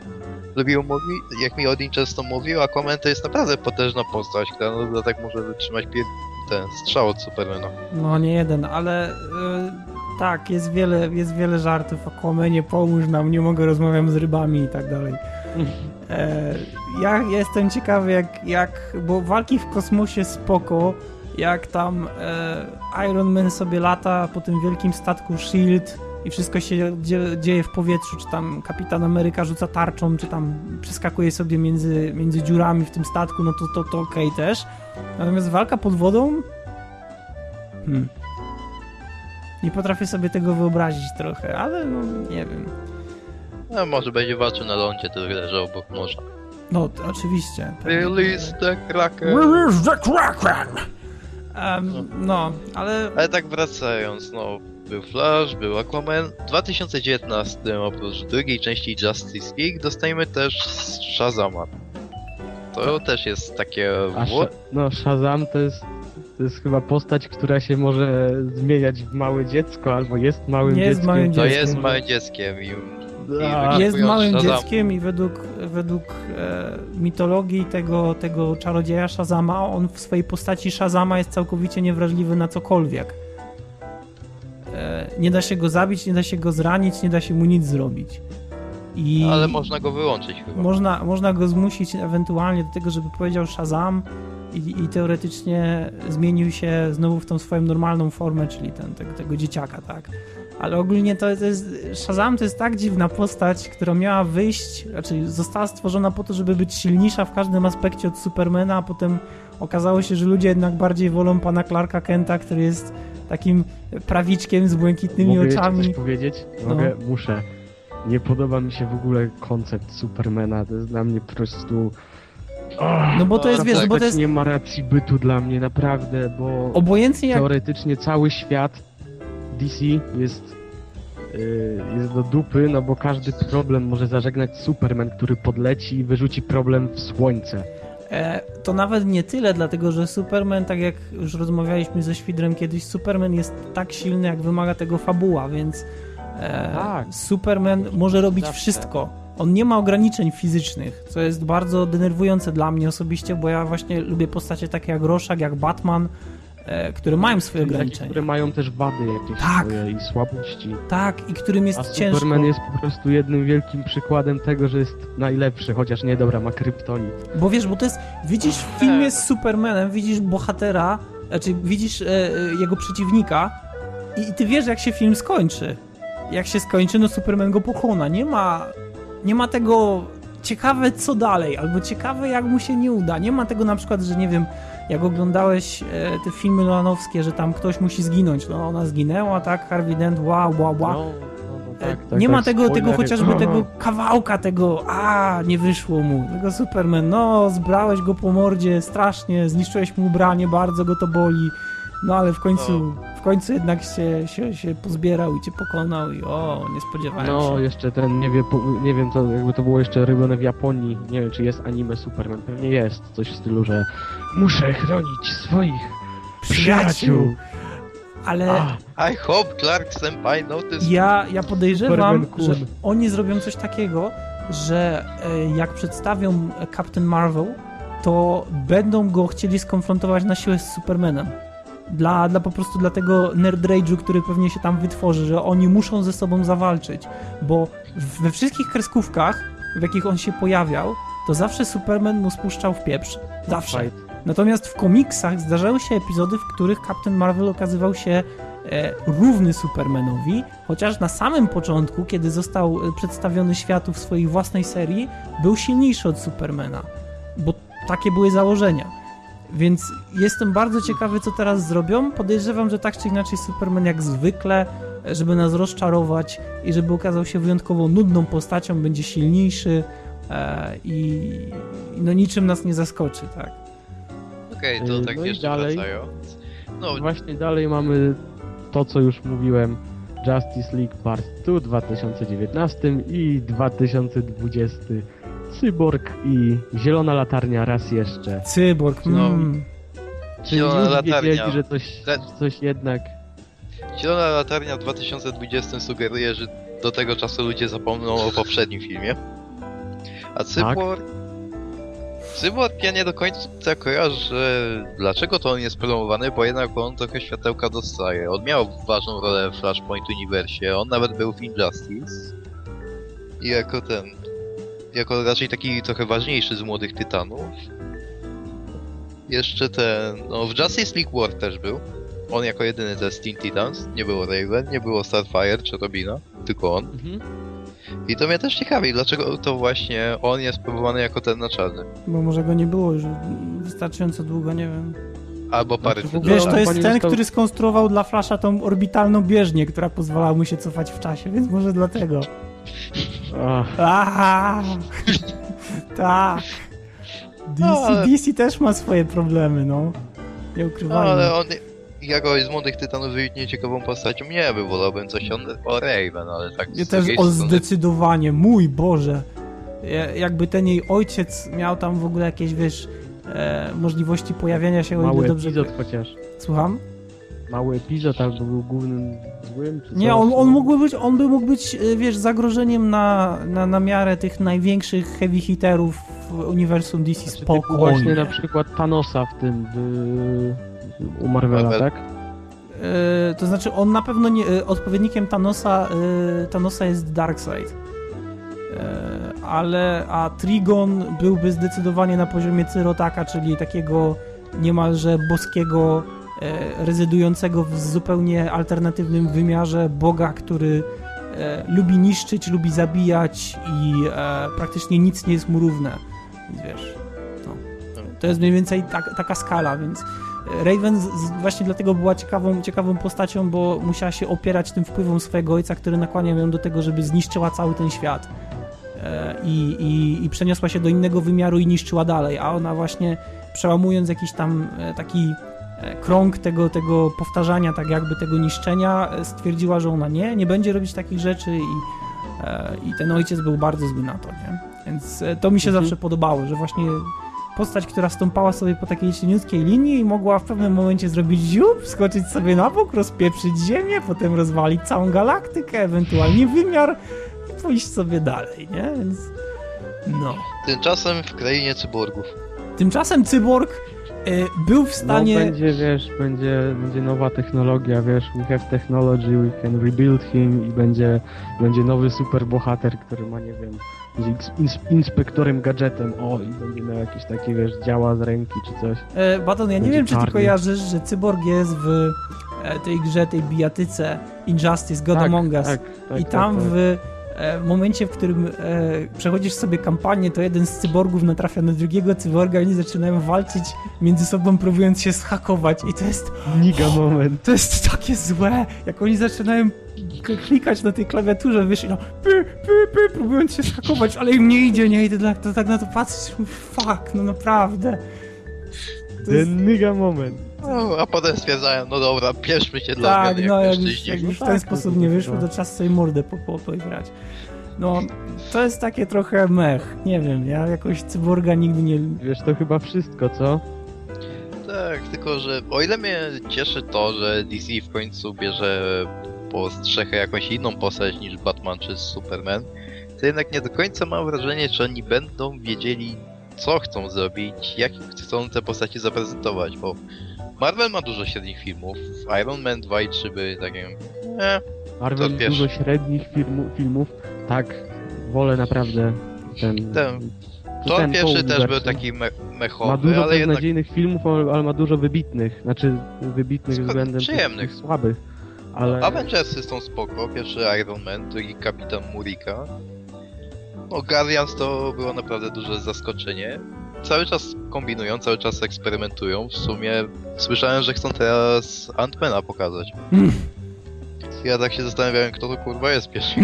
Speaker 3: lubił mówi, jak mi Odin często mówił, Aquaman to jest naprawdę potężna postać, która no, tak może wytrzymać pier... ten strzał od Supermana.
Speaker 1: No nie jeden, ale y, tak, jest wiele, jest wiele żartów o Aquamanie, pomóż nam, nie mogę, rozmawiam z rybami i tak dalej. E, ja jestem ciekawy, jak, jak, bo walki w kosmosie spoko, jak tam e, Iron Man sobie lata po tym wielkim statku SHIELD i wszystko się dzie, dzieje w powietrzu, czy tam Kapitan Ameryka rzuca tarczą, czy tam przeskakuje sobie między, między dziurami w tym statku, no to, to, to okej też. Natomiast walka pod wodą? Hmm. Nie potrafię sobie tego wyobrazić trochę, ale no nie wiem.
Speaker 3: No, może będzie walczył na lądzie, tyle że obok morza.
Speaker 1: No, to oczywiście.
Speaker 3: Release the Kraken.
Speaker 1: Release the Kraken! Um, no, ale
Speaker 3: Ale tak wracając, no, był Flash, był Aquaman. W 2019 oprócz drugiej części Justice League dostajemy też Shazama. To też jest takie...
Speaker 2: A
Speaker 3: wło-
Speaker 2: Sha- no, Shazam to jest, to jest chyba postać, która się może zmieniać w małe dziecko, albo jest małym
Speaker 1: Nie jest
Speaker 2: dzieckiem.
Speaker 1: małym
Speaker 3: To
Speaker 1: dzieckiem.
Speaker 3: jest małym dzieckiem i...
Speaker 2: A,
Speaker 3: i
Speaker 1: jest małym
Speaker 3: Shazam-
Speaker 1: dzieckiem i według, według e, mitologii tego, tego czarodzieja Shazama, on w swojej postaci Shazama jest całkowicie niewrażliwy na cokolwiek. E, nie da się go zabić, nie da się go zranić, nie da się mu nic zrobić. I
Speaker 3: Ale można go wyłączyć chyba.
Speaker 1: można, można go zmusić ewentualnie do tego, żeby powiedział Shazam i, i teoretycznie zmienił się znowu w tą swoją normalną formę, czyli ten, tego, tego dzieciaka, tak? Ale ogólnie to, to jest. Shazam to jest tak dziwna postać, która miała wyjść, raczej została stworzona po to, żeby być silniejsza w każdym aspekcie od Supermana, a potem okazało się, że ludzie jednak bardziej wolą pana Clarka Kenta, który jest takim prawiczkiem z błękitnymi
Speaker 2: Mogę
Speaker 1: oczami.
Speaker 2: coś powiedzieć?
Speaker 1: No.
Speaker 2: Mogę? Muszę. Nie podoba mi się w ogóle koncept Supermana, to jest dla mnie po prostu...
Speaker 1: No bo to jest, wiesz, bo to jest
Speaker 2: nie ma racji bytu dla mnie, naprawdę, bo
Speaker 1: obojętnie jak
Speaker 2: teoretycznie cały świat DC jest, yy, jest do dupy, no bo każdy problem może zażegnać Superman, który podleci i wyrzuci problem w słońce.
Speaker 1: E, to nawet nie tyle, dlatego że Superman, tak jak już rozmawialiśmy ze Świdrem kiedyś, Superman jest tak silny, jak wymaga tego fabuła, więc e,
Speaker 2: Tak.
Speaker 1: Superman może robić
Speaker 2: Zawsze.
Speaker 1: wszystko. On nie ma ograniczeń fizycznych, co jest bardzo denerwujące dla mnie osobiście, bo ja właśnie lubię postacie takie jak Rorschach, jak Batman, e, które mają swoje
Speaker 2: Takie,
Speaker 1: ograniczenia.
Speaker 2: które mają też wady jakieś
Speaker 1: Tak.
Speaker 2: swoje i słabości.
Speaker 1: Tak, i którym jest
Speaker 2: A
Speaker 1: ciężko.
Speaker 2: Superman jest po prostu jednym wielkim przykładem tego, że jest najlepszy, chociaż nie, dobra, ma kryptonit.
Speaker 1: Bo wiesz, bo to jest. Widzisz w filmie z Supermanem, widzisz bohatera, znaczy widzisz e, e, jego przeciwnika i, i ty wiesz, jak się film skończy. Jak się skończy, no Superman go pokona. Nie ma. Nie ma tego. Ciekawe co dalej, albo ciekawe jak mu się nie uda. Nie ma tego na przykład, że nie wiem, jak oglądałeś e, te filmy Nolanowskie, że tam ktoś musi zginąć. No ona zginęła, tak? Harvey Dent, wow, wow, wow.
Speaker 2: No, no,
Speaker 1: E,
Speaker 2: tak, tak,
Speaker 1: nie ma
Speaker 2: tak,
Speaker 1: tego, tego
Speaker 2: spoilery.
Speaker 1: chociażby
Speaker 2: No,
Speaker 1: tego kawałka tego, a nie wyszło mu, tego Superman, no zbrałeś go po mordzie strasznie, zniszczyłeś mu ubranie, bardzo go to boli, no ale w końcu, w końcu jednak się, się, się pozbierał i cię pokonał i o, nie spodziewałem
Speaker 2: No,
Speaker 1: się.
Speaker 2: jeszcze ten, nie, wie, nie wiem, to jakby to było jeszcze robione w Japonii, nie wiem, czy jest anime Superman, pewnie jest, coś w stylu, że muszę chronić swoich przyjaciół.
Speaker 1: Ale
Speaker 2: A,
Speaker 3: I hope Clark Senpai noticed.
Speaker 1: ja, ja podejrzewam, że oni zrobią coś takiego, że e, jak przedstawią Captain Marvel, to będą go chcieli skonfrontować na siłę z Supermanem. Dla, dla po prostu dla tego nerd rage'u, który pewnie się tam wytworzy, że oni muszą ze sobą zawalczyć, bo we wszystkich kreskówkach, w jakich on się pojawiał, to zawsze Superman mu spuszczał w pieprz. Zawsze. Natomiast w komiksach zdarzały się epizody, w których Captain Marvel okazywał się e, równy Supermanowi, chociaż na samym początku, kiedy został e, przedstawiony światu w swojej własnej serii, był silniejszy od Supermana, bo takie były założenia. Więc jestem bardzo ciekawy, co teraz zrobią. Podejrzewam, że tak czy inaczej Superman jak zwykle, e, żeby nas rozczarować i żeby okazał się wyjątkowo nudną postacią, będzie silniejszy e, i, no niczym nas nie zaskoczy, tak?
Speaker 3: Okej, to
Speaker 2: Yy,
Speaker 3: tak
Speaker 2: no i
Speaker 3: jeszcze
Speaker 2: dalej.
Speaker 3: wracając. No,
Speaker 2: Właśnie dalej mamy to, co już mówiłem, Justice League Part 2 w 2019 i 2020 Cyborg i Zielona Latarnia raz jeszcze.
Speaker 1: Cyborg,
Speaker 3: No.
Speaker 1: mm.
Speaker 2: Czy
Speaker 3: Zielona
Speaker 2: już
Speaker 3: Latarnia.
Speaker 2: wiedzieli, że coś, coś jednak...
Speaker 3: Zielona Latarnia w 2020 sugeruje, że do tego czasu ludzie zapomną o poprzednim filmie. A Cyborg... Cyborg ja nie do końca kojarzę, dlaczego to on jest promowany, bo jednak on trochę światełka dostaje. On miał ważną rolę w Flashpoint Universie, on nawet był w Injustice. I jako ten... Jako raczej taki trochę ważniejszy z młodych tytanów. Jeszcze ten... No w Justice League War też był. On jako jedyny ze Teen Titans. Nie było Raven, nie było Starfire czy Robina, tylko on.
Speaker 2: Mhm.
Speaker 3: I to mnie też ciekawi, dlaczego to właśnie on jest próbowany jako ten na czarny.
Speaker 1: Bo może go nie było już wystarczająco długo, nie wiem.
Speaker 3: Albo parę
Speaker 2: Znaczy, w ogóle
Speaker 1: Wiesz, to jest ten,
Speaker 2: został-
Speaker 1: który skonstruował dla Flasha tą orbitalną bieżnię, która pozwalała mu się cofać w czasie, więc może dlatego. Aha! Tak. DC,
Speaker 3: No, ale-
Speaker 1: DC też ma swoje problemy, no. Nie
Speaker 3: No,
Speaker 1: ukrywajmy.
Speaker 3: ale on jako z młodych tytanów wybitnie ciekawą postacią nie był, wolałbym coś on, o Raven, ale tak
Speaker 1: Nie
Speaker 3: z
Speaker 1: też o
Speaker 3: strony-
Speaker 1: zdecydowanie, mój Boże. Ja- Jakby ten jej ojciec miał tam w ogóle jakieś, wiesz, e, możliwości pojawienia się, o ile
Speaker 2: Mały
Speaker 1: dobrze...
Speaker 2: epizod chociaż.
Speaker 1: Słucham?
Speaker 2: Mały epizod albo był głównym złym, czy
Speaker 1: Nie, on, on mógłby być, on by mógł być, e, wiesz, zagrożeniem na, na, na miarę tych największych heavy hitterów w uniwersum DC
Speaker 2: Znaczy, typu właśnie
Speaker 1: spokojnie.
Speaker 2: na przykład Thanosa w tym, w, u Marvela,
Speaker 3: Marvel.
Speaker 2: tak?
Speaker 1: E, to znaczy, on na pewno nie, e, odpowiednikiem Thanosa, e, Thanosa jest Darkseid. Ale, a Trigon byłby zdecydowanie na poziomie Cyrotaka, czyli takiego niemalże boskiego, rezydującego w zupełnie alternatywnym wymiarze Boga, który e, lubi niszczyć, lubi zabijać i e, praktycznie nic nie jest mu równe. Więc wiesz, no, to jest mniej więcej tak, taka skala, więc Raven właśnie dlatego była ciekawą, ciekawą postacią, bo musiała się opierać tym wpływom swojego ojca, który nakłaniał ją do tego, żeby zniszczyła cały ten świat. E, I, i, I przeniosła się do innego wymiaru i niszczyła dalej, a ona właśnie przełamując jakiś tam e, taki e, krąg tego, tego powtarzania, tak jakby tego niszczenia, e, stwierdziła, że ona nie, nie będzie robić takich rzeczy i, e, i ten ojciec był bardzo zły na to, nie? Więc e, to mi się
Speaker 2: Mhm.
Speaker 1: zawsze podobało, że właśnie postać, która stąpała sobie po takiej cieniutkiej linii i mogła w pewnym momencie zrobić ziup, skoczyć sobie na bok, rozpieprzyć ziemię, potem rozwalić całą galaktykę, ewentualnie wymiar i pójść sobie dalej, nie? Więc no.
Speaker 3: Tymczasem w krainie cyborgów.
Speaker 1: Tymczasem Cyborg był w
Speaker 2: No
Speaker 1: stanie...
Speaker 2: będzie, wiesz, będzie, będzie nowa technologia, wiesz, we have technology, we can rebuild him i będzie, będzie nowy superbohater, który ma, nie wiem, ins- ins- inspektorem gadżetem, o, i będzie miał jakieś takie, wiesz, działa z ręki czy coś.
Speaker 1: E, Baton, ja nie
Speaker 2: Będzie
Speaker 1: wiem, czy ty
Speaker 2: czarny.
Speaker 1: kojarzysz, że Cyborg jest w e, tej grze, tej bijatyce Injustice, God
Speaker 2: tak,
Speaker 1: Among Us.
Speaker 2: tak, tak,
Speaker 1: I tam
Speaker 2: tak, tak.
Speaker 1: W e, momencie, w którym e, przechodzisz sobie kampanię, to jeden z cyborgów natrafia na drugiego cyborga i oni zaczynają walczyć między sobą, próbując się schakować. I to jest,
Speaker 2: Niga moment.
Speaker 1: to jest takie złe, jak oni zaczynają klikać na tej klawiaturze, wiesz, i no py, py, py, próbując się schakować, ale im nie idzie, nie idę, tak, to, tak na to patrzysz, fuck, no naprawdę. To jest,
Speaker 2: niga moment.
Speaker 3: No, a potem stwierdzają, no dobra, bierzmy się dla
Speaker 1: tak, no
Speaker 3: jak
Speaker 1: już, jak już w
Speaker 2: No
Speaker 1: ten
Speaker 2: tak,
Speaker 1: sposób
Speaker 2: no,
Speaker 1: nie
Speaker 2: no,
Speaker 1: wyszło,
Speaker 2: no.
Speaker 1: to czas sobie mordę po, po, poigrać. No, to jest takie trochę mech, nie wiem, ja jakoś cyborga nigdy nie...
Speaker 2: Wiesz, to chyba wszystko, co?
Speaker 3: Tak, tylko że o ile mnie cieszy to, że DC w końcu bierze po strzechę jakąś inną postać niż Batman czy Superman, to jednak nie do końca mam wrażenie, czy oni będą wiedzieli, co chcą zrobić, jak chcą te postacie zaprezentować, bo Marvel ma dużo średnich filmów, Iron Man 2 i 3 by takie... Eh,
Speaker 2: Marvel
Speaker 3: pierwszy.
Speaker 2: dużo średnich filmu, filmów, tak, wolę naprawdę ten...
Speaker 3: Ten-
Speaker 2: to ten
Speaker 3: pierwszy też był taki me
Speaker 2: Ma
Speaker 3: mechowy,
Speaker 2: dużo
Speaker 3: ale jednak
Speaker 2: beznadziejnych filmów, ale ma dużo wybitnych, znaczy wybitnych względem tych-
Speaker 3: przyjemnych.
Speaker 2: tych słabych, ale...
Speaker 3: Avengersy są spoko, pierwszy Iron Man, drugi Kapitan Murika. No Guardians to było naprawdę duże zaskoczenie. Cały czas kombinują, cały czas eksperymentują. W sumie słyszałem, że chcą teraz Ant-Mana pokazać.
Speaker 1: Mm.
Speaker 3: Ja tak się zastanawiałem, kto to kurwa jest kolejności.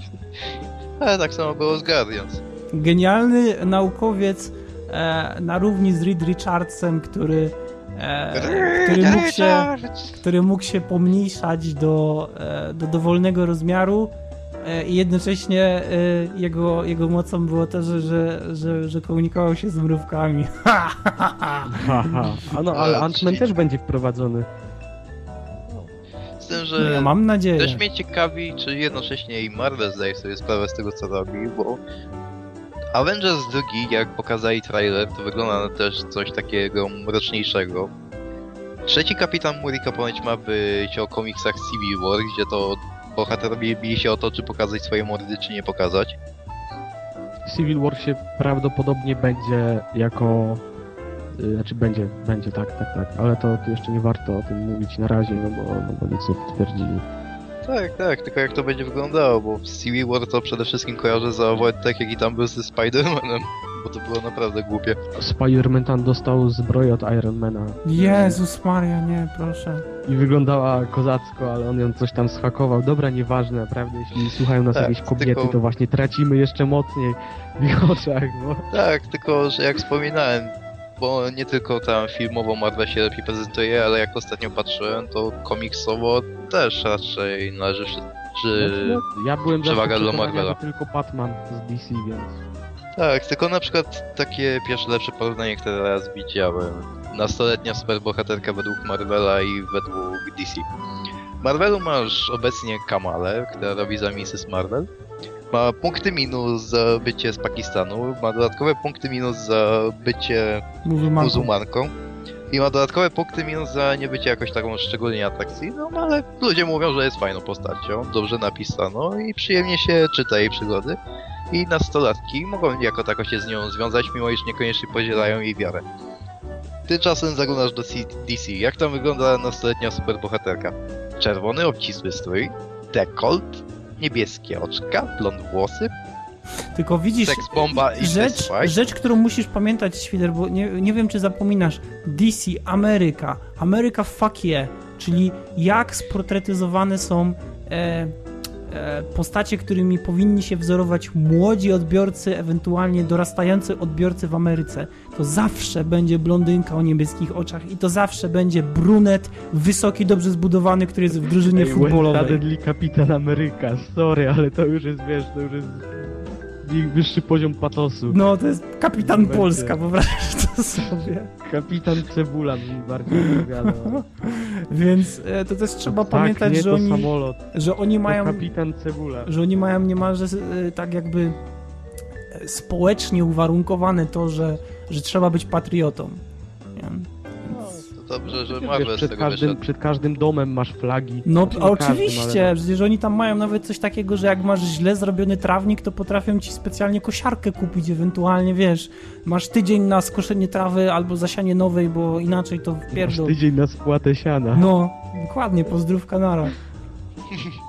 Speaker 3: Ale tak samo było z Guardians.
Speaker 1: Genialny naukowiec e, na równi z Reed Richardsem, który, e, który, mógł się, który mógł się pomniejszać do, e, do dowolnego rozmiaru i jednocześnie e, jego, jego mocą było to, że, że, że, że komunikował się z mrówkami.
Speaker 2: Haha. A no, ale Ant-Man też będzie wprowadzony.
Speaker 3: Z tym,
Speaker 1: No
Speaker 3: że
Speaker 1: ja mam nadzieję.
Speaker 3: Też mnie ciekawi, czy jednocześnie i Marvel zdaje sobie sprawę z tego, co robi, bo Avengers 2, jak pokazali trailer, to wygląda na też coś takiego mroczniejszego. Trzeci Kapitan Murika ponoć ma być o komiksach Civil War, gdzie to bohaterowie bili się o to, czy pokazać swoje mordy, czy nie pokazać.
Speaker 2: Civil War się prawdopodobnie będzie jako... y, Znaczy będzie, będzie, tak, tak, tak, ale to, jeszcze nie warto o tym mówić na razie, no bo, no bo nic nie potwierdzili.
Speaker 3: Tak, tak, tylko jak to będzie wyglądało, bo w Civil War to przede wszystkim kojarzę za Wojtek, jaki tam był ze Spider-Manem. bo to było naprawdę głupie.
Speaker 2: Spider-Man tam dostał zbroję od Ironmana.
Speaker 1: Jezus Maria, nie, proszę.
Speaker 2: I wyglądała kozacko, ale on ją coś tam schakował. Dobra, nieważne, naprawdę, jeśli słuchają nas
Speaker 3: Tak,
Speaker 2: jakieś kobiety,
Speaker 3: tylko-
Speaker 2: to właśnie tracimy jeszcze mocniej w ich oczach, bo...
Speaker 3: Tak, tylko że jak wspominałem, bo nie tylko tam filmowo Marvel się lepiej prezentuje, ale jak ostatnio patrzyłem, to komiksowo też raczej należy. Czy...
Speaker 2: Znaczy, ja byłem
Speaker 3: przewaga dla Marvela.
Speaker 2: tylko Batman z DC, więc...
Speaker 3: Tak, tylko na przykład takie pierwsze lepsze porównanie, które raz widziałem. Nastoletnia superbohaterka według Marvela i według DC. Marvelu masz obecnie Kamalę, która robi za Mrs. Marvel. Ma punkty minus za bycie z Pakistanu, ma dodatkowe punkty minus za bycie
Speaker 1: Muzułmanką.
Speaker 3: muzułmanką. I ma dodatkowe punkty minus za nie bycie jakoś taką szczególnie atrakcyjną, ale ludzie mówią, że jest fajną postacią, dobrze napisano i przyjemnie się czyta jej przygody. I nastolatki mogą jako tako się z nią związać, mimo iż niekoniecznie podzielają jej wiarę. Tymczasem zaglądasz do C- DC. Jak tam wygląda nastoletnia superbohaterka? Czerwony, obcisły strój, dekolt, niebieskie oczka, blond włosy,
Speaker 1: Tylko widzisz,
Speaker 3: seks bomba i
Speaker 1: rzecz, rzecz, którą musisz pamiętać, Świder, bo nie, nie wiem, czy zapominasz. DC, Ameryka, Ameryka fuck yeah, czyli jak sportretyzowane są e, postacie, którymi powinni się wzorować młodzi odbiorcy, ewentualnie dorastający odbiorcy w Ameryce. To zawsze będzie blondynka o niebieskich oczach i to zawsze będzie brunet, wysoki, dobrze zbudowany, który jest w drużynie
Speaker 2: Ej,
Speaker 1: futbolowej.
Speaker 2: Westadedli Kapitan Ameryka, sorry, ale to już jest, wiesz, to już jest wyższy poziom patosu.
Speaker 1: No, to jest kapitan. Polska, wyobraź to sobie.
Speaker 2: Kapitan Cebula mi bardziej odpowiada.
Speaker 1: Więc e, to też trzeba
Speaker 2: tak,
Speaker 1: pamiętać,
Speaker 2: nie
Speaker 1: że oni,
Speaker 2: samolot,
Speaker 1: że oni mają,
Speaker 2: to kapitan Cebula.
Speaker 1: że oni mają niemalże e, tak jakby e, społecznie uwarunkowane to, że, że trzeba być patriotą. Nie?
Speaker 3: Dobrze, że
Speaker 2: Wiesz,
Speaker 3: Marvel z
Speaker 2: przed,
Speaker 3: tego
Speaker 2: każdym,
Speaker 3: wyszedł.
Speaker 2: przed każdym domem masz flagi.
Speaker 1: No
Speaker 2: Znaczy, każdym,
Speaker 1: oczywiście,
Speaker 2: ale
Speaker 1: przecież oni tam mają nawet coś takiego, że jak masz źle zrobiony trawnik, to potrafią ci specjalnie kosiarkę kupić, ewentualnie, wiesz, masz tydzień na skoszenie trawy albo zasianie nowej, bo inaczej to
Speaker 2: Masz
Speaker 1: wpierdol.
Speaker 2: tydzień na spłatę siana.
Speaker 1: No, dokładnie, pozdrówka nara.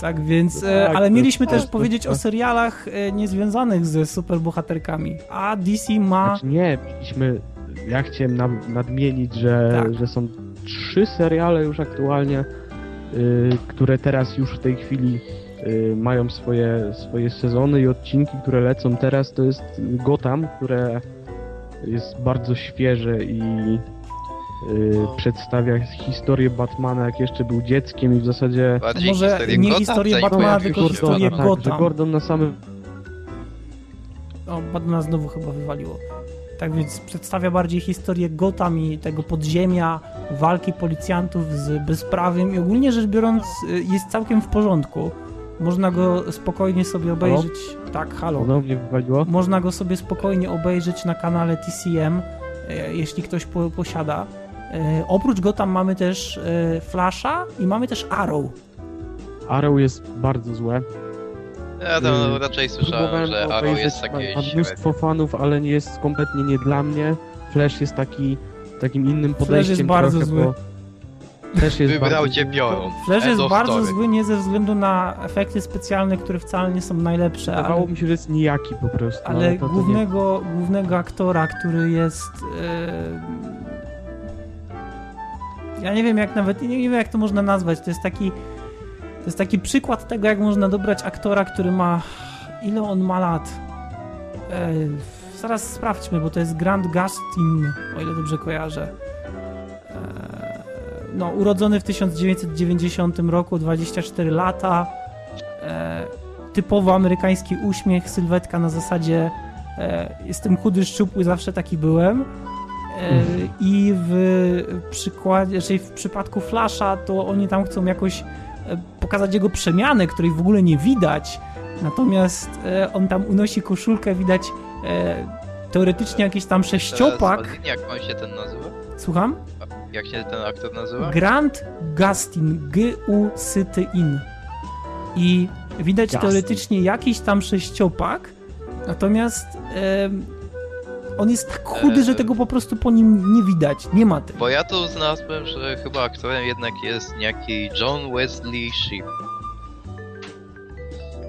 Speaker 1: Tak więc, e,
Speaker 2: Tak,
Speaker 1: ale mieliśmy też
Speaker 2: proste.
Speaker 1: powiedzieć o serialach e, niezwiązanych ze superbohaterkami. A DC ma...
Speaker 2: Znaczy nie, mieliśmy... Ja chciałem nam, nadmienić, że,
Speaker 1: Tak.
Speaker 2: że są trzy seriale już aktualnie, y, które teraz już w tej chwili y, mają swoje, swoje sezony i odcinki, które lecą teraz. To jest Gotham, które jest bardzo świeże i y,
Speaker 3: No.
Speaker 2: przedstawia historię Batmana, jak jeszcze był dzieckiem i w zasadzie...
Speaker 3: Bardziej
Speaker 1: Może
Speaker 3: historię
Speaker 1: nie
Speaker 3: Gotham,
Speaker 1: historię Batmana, tylko historię. Gotham.
Speaker 2: tak, że Gordon na samym
Speaker 1: O, Batmana znowu chyba wywaliło. Tak więc przedstawia bardziej historię Gotham i tego podziemia, walki policjantów z bezprawiem i ogólnie rzecz biorąc e, jest całkiem w porządku. Można go spokojnie sobie obejrzeć. Tak, halo.
Speaker 2: ponownie wywaliło.
Speaker 1: Można go sobie spokojnie obejrzeć na kanale TCM, e, jeśli ktoś po, posiada. E, oprócz go tam mamy też Flasha i mamy też Arrow.
Speaker 2: Arrow jest bardzo złe.
Speaker 3: Ja tam
Speaker 2: Y,
Speaker 3: raczej słyszałem, że Arrow jest
Speaker 2: ma-
Speaker 3: takie
Speaker 2: ma
Speaker 3: średnie.
Speaker 2: mnóstwo fanów, ale nie jest kompletnie nie dla mnie. Flash jest taki takim innym podejściem
Speaker 1: jest bardzo
Speaker 2: trochę,
Speaker 1: zły.
Speaker 2: bo Też jest
Speaker 3: Wybrał
Speaker 2: bardzo
Speaker 3: cię
Speaker 2: zły.
Speaker 3: piorą.
Speaker 1: Flash jest bardzo
Speaker 3: story.
Speaker 1: zły nie ze względu na efekty specjalne, które wcale nie są najlepsze,
Speaker 2: Wydawało
Speaker 1: ale,
Speaker 2: mi się, że jest nijaki po prostu.
Speaker 1: ale
Speaker 2: to, to
Speaker 1: głównego, głównego aktora, który jest... e, Ja nie wiem jak nawet, nie, nie wiem jak to można nazwać, to jest taki to jest taki przykład tego, jak można dobrać aktora, który ma... Ile on ma lat? Zaraz sprawdźmy, bo to jest Grant Gustin, o ile dobrze kojarzę. No, urodzony w 1990 roku, 24 lata. E, typowo amerykański uśmiech, sylwetka na zasadzie jestem chudy, szczupły, zawsze taki byłem. I w przykładzie, czyli w przypadku Flasha, to oni tam chcą jakoś pokazać jego przemianę, której w ogóle nie widać. Natomiast e, on tam unosi koszulkę, widać e, teoretycznie jakiś tam sześciopak.
Speaker 3: Teraz, Jak on się ten nazywa?
Speaker 1: Słucham?
Speaker 3: Jak się ten aktor nazywa?
Speaker 1: Grant Gustin, G-U-S-T-I-N. I widać
Speaker 2: Gustin.
Speaker 1: teoretycznie jakiś tam sześciopak, natomiast em, on jest tak chudy,
Speaker 3: Eee.
Speaker 1: że tego po prostu po nim nie widać. Nie ma tego.
Speaker 3: Bo ja tu znalazłem, że chyba aktorem jednak jest niejaki John Wesley Shipp.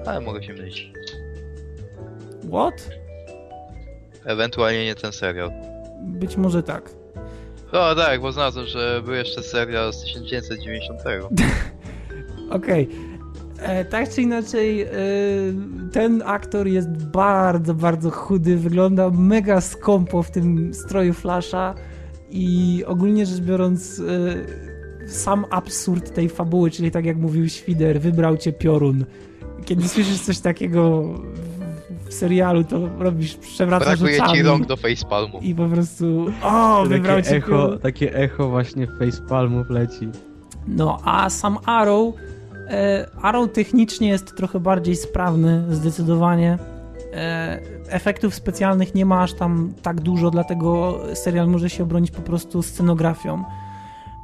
Speaker 3: Ale mogę się mylić.
Speaker 1: What?
Speaker 3: Ewentualnie nie ten serial.
Speaker 1: Być może tak.
Speaker 3: No tak, bo znalazłem, że był jeszcze serial z 1990.
Speaker 1: Okej. E, Tak czy inaczej, e, ten aktor jest bardzo, bardzo chudy, wygląda mega skąpo w tym stroju Flasha i ogólnie rzecz biorąc, e, sam absurd tej fabuły, czyli tak jak mówił Świder, wybrał cię piorun. Kiedy słyszysz coś takiego w- w serialu, to robisz, przewracasz
Speaker 3: Brakuje
Speaker 1: oczami
Speaker 3: ci rąk do facepalmu.
Speaker 1: i po prostu o, wybrał
Speaker 2: takie
Speaker 1: cię
Speaker 2: echo,
Speaker 1: piorun.
Speaker 2: takie echo właśnie facepalmów leci.
Speaker 1: No, a sam Arrow, e, Arrow technicznie jest trochę bardziej sprawny, zdecydowanie. E, efektów specjalnych nie ma aż tam tak dużo, dlatego serial może się obronić po prostu scenografią.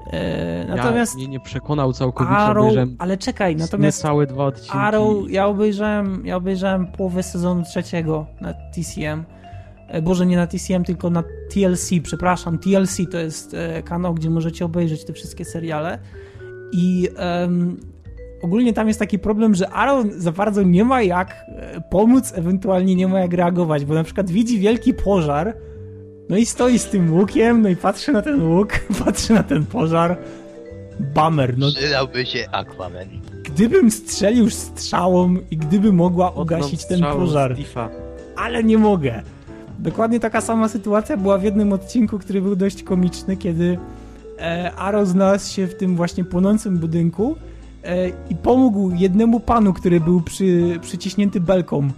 Speaker 1: E, natomiast
Speaker 2: ja mnie nie przekonał całkowicie,
Speaker 1: Arrow, ale czekaj,
Speaker 2: natomiast całe dwa odcinki.
Speaker 1: Arrow, ja obejrzałem, ja obejrzałem połowę sezonu trzeciego na TCM. E, Boże, nie na TCM, tylko na TLC, przepraszam. TLC to jest e, kanał, gdzie możecie obejrzeć te wszystkie seriale. I em, ogólnie tam jest taki problem, że Arrow za bardzo nie ma jak e, pomóc, ewentualnie nie ma jak reagować, bo na przykład widzi wielki pożar, no i stoi z tym łukiem, no i patrzy na ten łuk, patrzy na ten pożar. Bummer, no
Speaker 3: Przydałby się Aquaman.
Speaker 1: Gdybym strzelił strzałą i gdyby mogła ugasić ten pożar, ale nie mogę. Dokładnie taka sama sytuacja była w jednym odcinku, który był dość komiczny, kiedy e, Arrow znalazł się w tym właśnie płonącym budynku i pomógł jednemu panu, który był przy, przyciśnięty belką.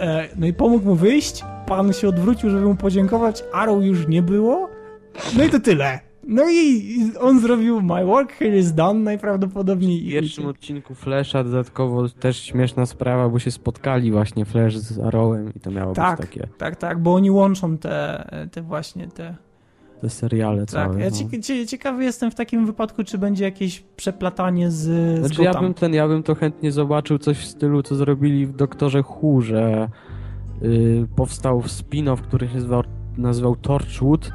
Speaker 1: E, no i pomógł mu wyjść, pan się odwrócił, żeby mu podziękować, Arrow już nie było, no i to tyle. No i i on zrobił my work here is done najprawdopodobniej.
Speaker 2: W pierwszym odcinku Flasha dodatkowo też śmieszna sprawa, bo się spotkali właśnie Flash z Arrowem i to miało
Speaker 1: Tak.
Speaker 2: być takie
Speaker 1: Tak, tak, bo oni łączą te, te właśnie te.
Speaker 2: Te seriale
Speaker 1: Tak,
Speaker 2: całe.
Speaker 1: ja
Speaker 2: no.
Speaker 1: cie, cie, ciekawy jestem w takim wypadku, czy będzie jakieś przeplatanie z, z
Speaker 2: Znaczy ja
Speaker 1: Gotham.
Speaker 2: bym ten, ja bym to chętnie zobaczył coś w stylu, co zrobili w Doktorze Who, że y, powstał spin-off, który się nazywał, nazywał Torchwood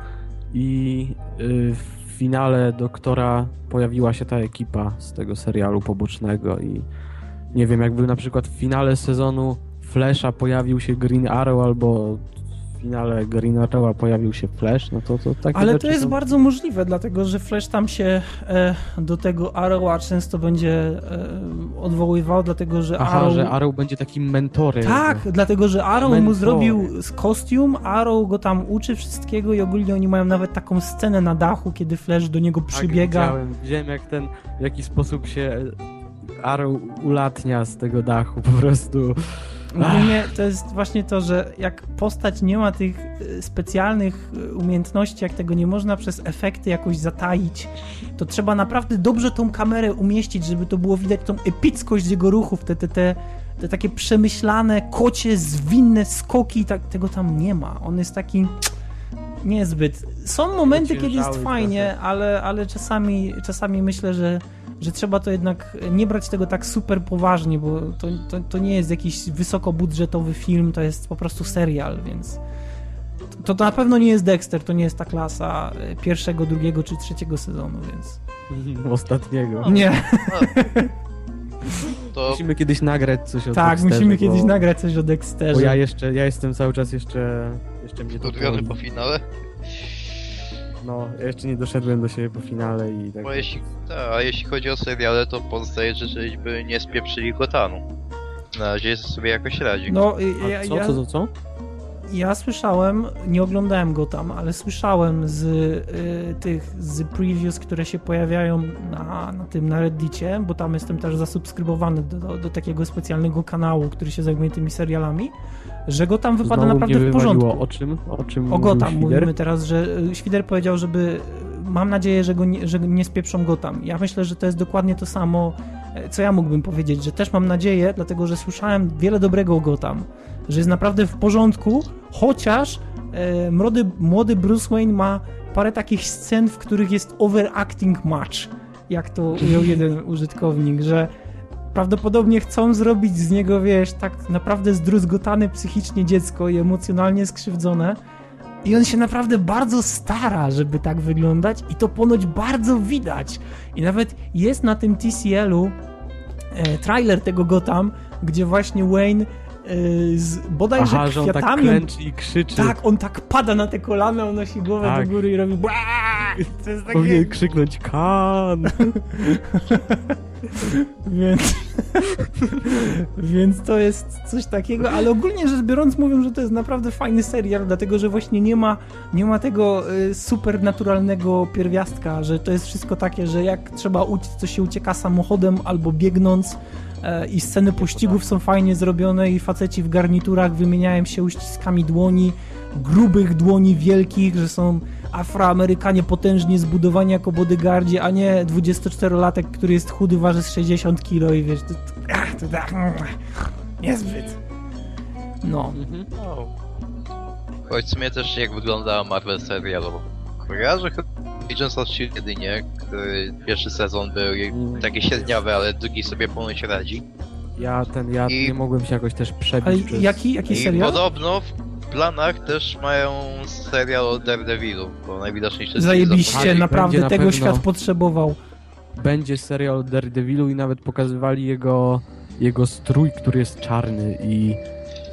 Speaker 2: i y, w finale Doktora pojawiła się ta ekipa z tego serialu pobocznego i nie wiem, jakby na przykład w finale sezonu Flasha pojawił się Green Arrow albo finale Green Arrowa pojawił się Flash, no to, to takie
Speaker 1: Ale to jest
Speaker 2: są...
Speaker 1: bardzo możliwe, dlatego że Flash tam się e, do tego Arrowa często będzie e, odwoływał, dlatego że
Speaker 2: Aha,
Speaker 1: Arrow...
Speaker 2: że Arrow będzie takim mentorem.
Speaker 1: Tak, dlatego że Arrow mu zrobił z kostium, Arrow go tam uczy wszystkiego i ogólnie oni mają nawet taką scenę na dachu, kiedy Flash do niego przybiega.
Speaker 2: Tak, widziałem, widziałem jak ten, w jaki sposób się Arrow ulatnia z tego dachu, po prostu.
Speaker 1: Ogólnie to jest właśnie to, że jak postać nie ma tych y, specjalnych y, umiejętności, jak tego nie można przez efekty jakoś zataić, to trzeba naprawdę dobrze tą kamerę umieścić, żeby to było widać tą epickość jego ruchów, te, te, te, te takie przemyślane, kocie, zwinne skoki, tak, tego tam nie ma. On jest taki niezbyt. Są momenty, kiedy jest fajnie, ale, ale czasami, czasami myślę, że że trzeba to jednak nie brać tego tak super poważnie, bo to, to, to nie jest jakiś wysokobudżetowy film, to jest po prostu serial, więc to, to na pewno nie jest Dexter, to nie jest ta klasa e, pierwszego, drugiego czy trzeciego sezonu, więc
Speaker 2: Ostatniego.
Speaker 1: nie,
Speaker 3: To
Speaker 2: Musimy kiedyś nagrać coś o
Speaker 1: tak,
Speaker 2: Dexterze,
Speaker 1: musimy
Speaker 2: bo,
Speaker 1: kiedyś nagrać coś o Dexterze.
Speaker 2: Bo ja jeszcze, ja jestem cały czas jeszcze, jeszcze mnie to
Speaker 3: po finale.
Speaker 2: No, ja jeszcze nie doszedłem do siebie po finale i tak.
Speaker 3: Bo jeśli, ta, a jeśli chodzi o seriale, to pozostaje życzyć, żeby nie spieprzyli Gotanu. Na razie sobie jakoś radzi.
Speaker 1: No,
Speaker 2: A
Speaker 1: ja,
Speaker 2: co,
Speaker 1: ja,
Speaker 2: co, co, co?
Speaker 1: Ja słyszałem, nie oglądałem go tam, ale słyszałem z y, tych, z previews, które się pojawiają na, na tym, na Reddicie, bo tam jestem też zasubskrybowany do, do, do takiego specjalnego kanału, który się zajmuje tymi serialami, że go tam wypada
Speaker 2: Znowu
Speaker 1: naprawdę w porządku.
Speaker 2: O czym? O czym
Speaker 1: O Gotham mówimy teraz, że y, Świder powiedział, żeby mam nadzieję, że go nie, że nie spieprzą Gotham. Ja myślę, że to jest dokładnie to samo, e, co ja mógłbym powiedzieć, że też mam nadzieję, dlatego że słyszałem wiele dobrego o Gotham, że jest naprawdę w porządku, chociaż e, młody, młody Bruce Wayne ma parę takich scen, w których jest overacting much, jak to ujął jeden użytkownik, że prawdopodobnie chcą zrobić z niego, wiesz, tak naprawdę zdruzgotane psychicznie dziecko i emocjonalnie skrzywdzone. I on się naprawdę bardzo stara, żeby tak wyglądać, i to ponoć bardzo widać. I nawet jest na tym TCL-u e, trailer tego Gotham, gdzie właśnie Wayne z bodajże
Speaker 2: Aha, że on tak
Speaker 1: kwiatami.
Speaker 2: klęczy i krzyczy.
Speaker 1: tak, on tak pada na te kolana, unosi głowę
Speaker 2: Tak.
Speaker 1: do góry i robi bła! To jest takie...
Speaker 2: Powinien krzyknąć kan.
Speaker 1: Więc, więc to jest coś takiego, ale ogólnie rzecz biorąc mówią, że to jest naprawdę fajny serial, dlatego że właśnie nie ma, nie ma tego y, supernaturalnego pierwiastka, że to jest wszystko takie, że jak trzeba uciec, to się ucieka samochodem albo biegnąc i sceny pościgów są fajnie zrobione i faceci w garniturach wymieniają się uściskami dłoni, grubych dłoni wielkich, że są Afroamerykanie potężnie zbudowani jako bodyguardzi, a nie 24-latek, który jest chudy, waży z 60 kilo i wiesz, to, to, to tak, mm, niezbyt. No.
Speaker 3: Choć w sumie też jak wygląda Marvel serialowo. Kojarzę chyba Agents of S.H.I.E.L.D. jedynie, który pierwszy sezon był taki średniowy, ale drugi sobie ponoć radzi.
Speaker 2: Ja ten, ja
Speaker 3: I-
Speaker 2: nie mogłem się jakoś też przebić
Speaker 1: ale
Speaker 2: przez...
Speaker 1: jaki, jaki
Speaker 3: I
Speaker 1: serial?
Speaker 3: podobno w planach też mają serial o Daredevilu, bo najwidoczniej jeszcze
Speaker 1: Zajebiście, naprawdę,
Speaker 2: na
Speaker 1: tego
Speaker 2: pewno.
Speaker 1: świat potrzebował.
Speaker 2: Będzie serial o Daredevilu i nawet pokazywali jego, jego strój, który jest czarny i...